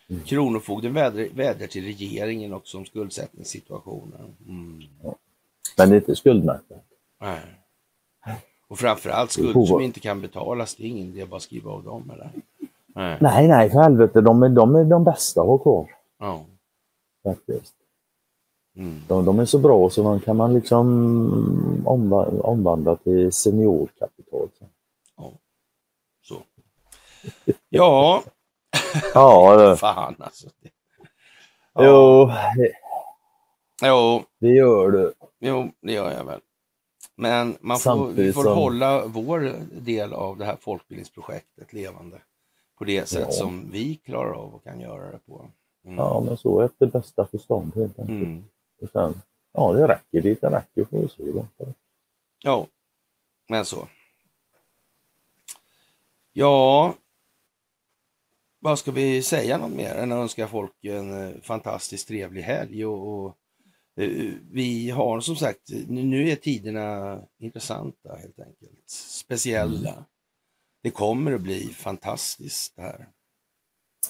Speaker 1: Ja.
Speaker 2: Mm.
Speaker 1: Kronofogden vädrar, vädrar till regeringen också om skuldsättningssituationen. Mm.
Speaker 2: Men det är inte skuldmättat.
Speaker 1: Nej. Och framförallt skulder som inte kan betalas, det är ingen idé att bara skriva av dem eller? Nej.
Speaker 2: Nej, nej, för helvete. De är de, är de bästa att ha kvar.
Speaker 1: Ja.
Speaker 2: Faktiskt.
Speaker 1: Mm.
Speaker 2: De, de är så bra så de kan man liksom omva, omvandla till seniorkapital.
Speaker 1: Så. Ja,
Speaker 2: Ja, det,
Speaker 1: fan alltså. Ja.
Speaker 2: jo,
Speaker 1: Jo,
Speaker 2: det gör du.
Speaker 1: jo, det gör jag väl. Men man får, vi får
Speaker 2: som-
Speaker 1: hålla vår del av det här folkbildningsprojektet levande på det sätt
Speaker 2: Ja.
Speaker 1: som vi klarar av och kan göra det på. Mm.
Speaker 2: Ja, men så efter bästa förstånd helt enkelt.
Speaker 1: Mm.
Speaker 2: Och sen, ja, det räcker dit det räcker får vi se.
Speaker 1: Ja, men så. Ja, vad ska vi säga något mer än att önska folk en eh, fantastiskt trevlig helg och, och eh, vi har som sagt, nu, är tiderna intressanta helt enkelt, speciella. Det kommer att bli fantastiskt det här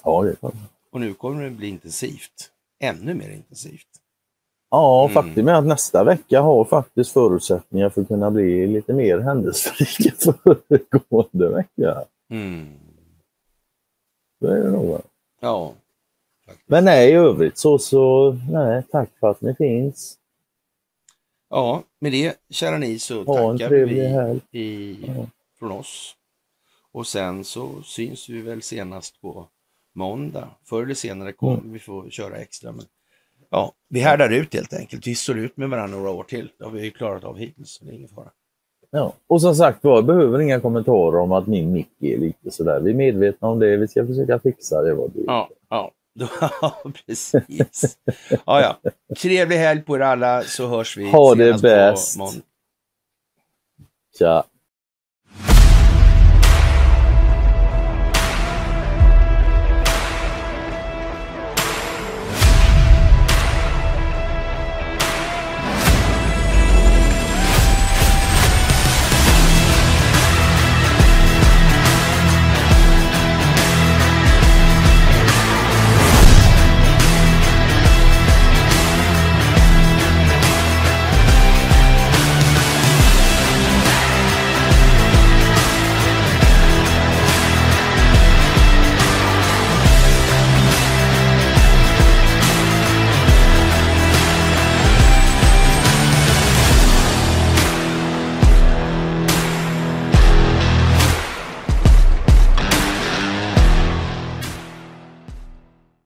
Speaker 2: Ja, det får
Speaker 1: och nu kommer det bli intensivt, ännu mer intensivt.
Speaker 2: Ja,
Speaker 1: Mm.
Speaker 2: faktum är att nästa vecka har faktiskt förutsättningar för att kunna bli lite mer händelserik än föregående vecka.
Speaker 1: Mm.
Speaker 2: Det är det nog.
Speaker 1: Ja, faktiskt.
Speaker 2: Men nej, i övrigt så, så nej, tack för att ni finns.
Speaker 1: ja, med det kära ni så
Speaker 2: Ha
Speaker 1: tackar vi
Speaker 2: helg.
Speaker 1: i,
Speaker 2: Ja.
Speaker 1: från oss. Och sen så syns vi väl senast på måndag. Förr eller senare kommer
Speaker 2: Mm.
Speaker 1: vi få köra extra. Men, ja, vi härdar ut helt enkelt. Vi står ut med varandra några år till. Det har vi ju klarat av hittills. så Det är ingen fara.
Speaker 2: Ja. Och som sagt var, behöver inga kommentarer om att min mick är lite sådär. Vi är medvetna om det, vi ska försöka fixa det. Vad det
Speaker 1: Ja, ja. Ja, precis. Ja, ja. Trevlig helg på er alla så hörs vi
Speaker 2: Ha det bäst. Tja.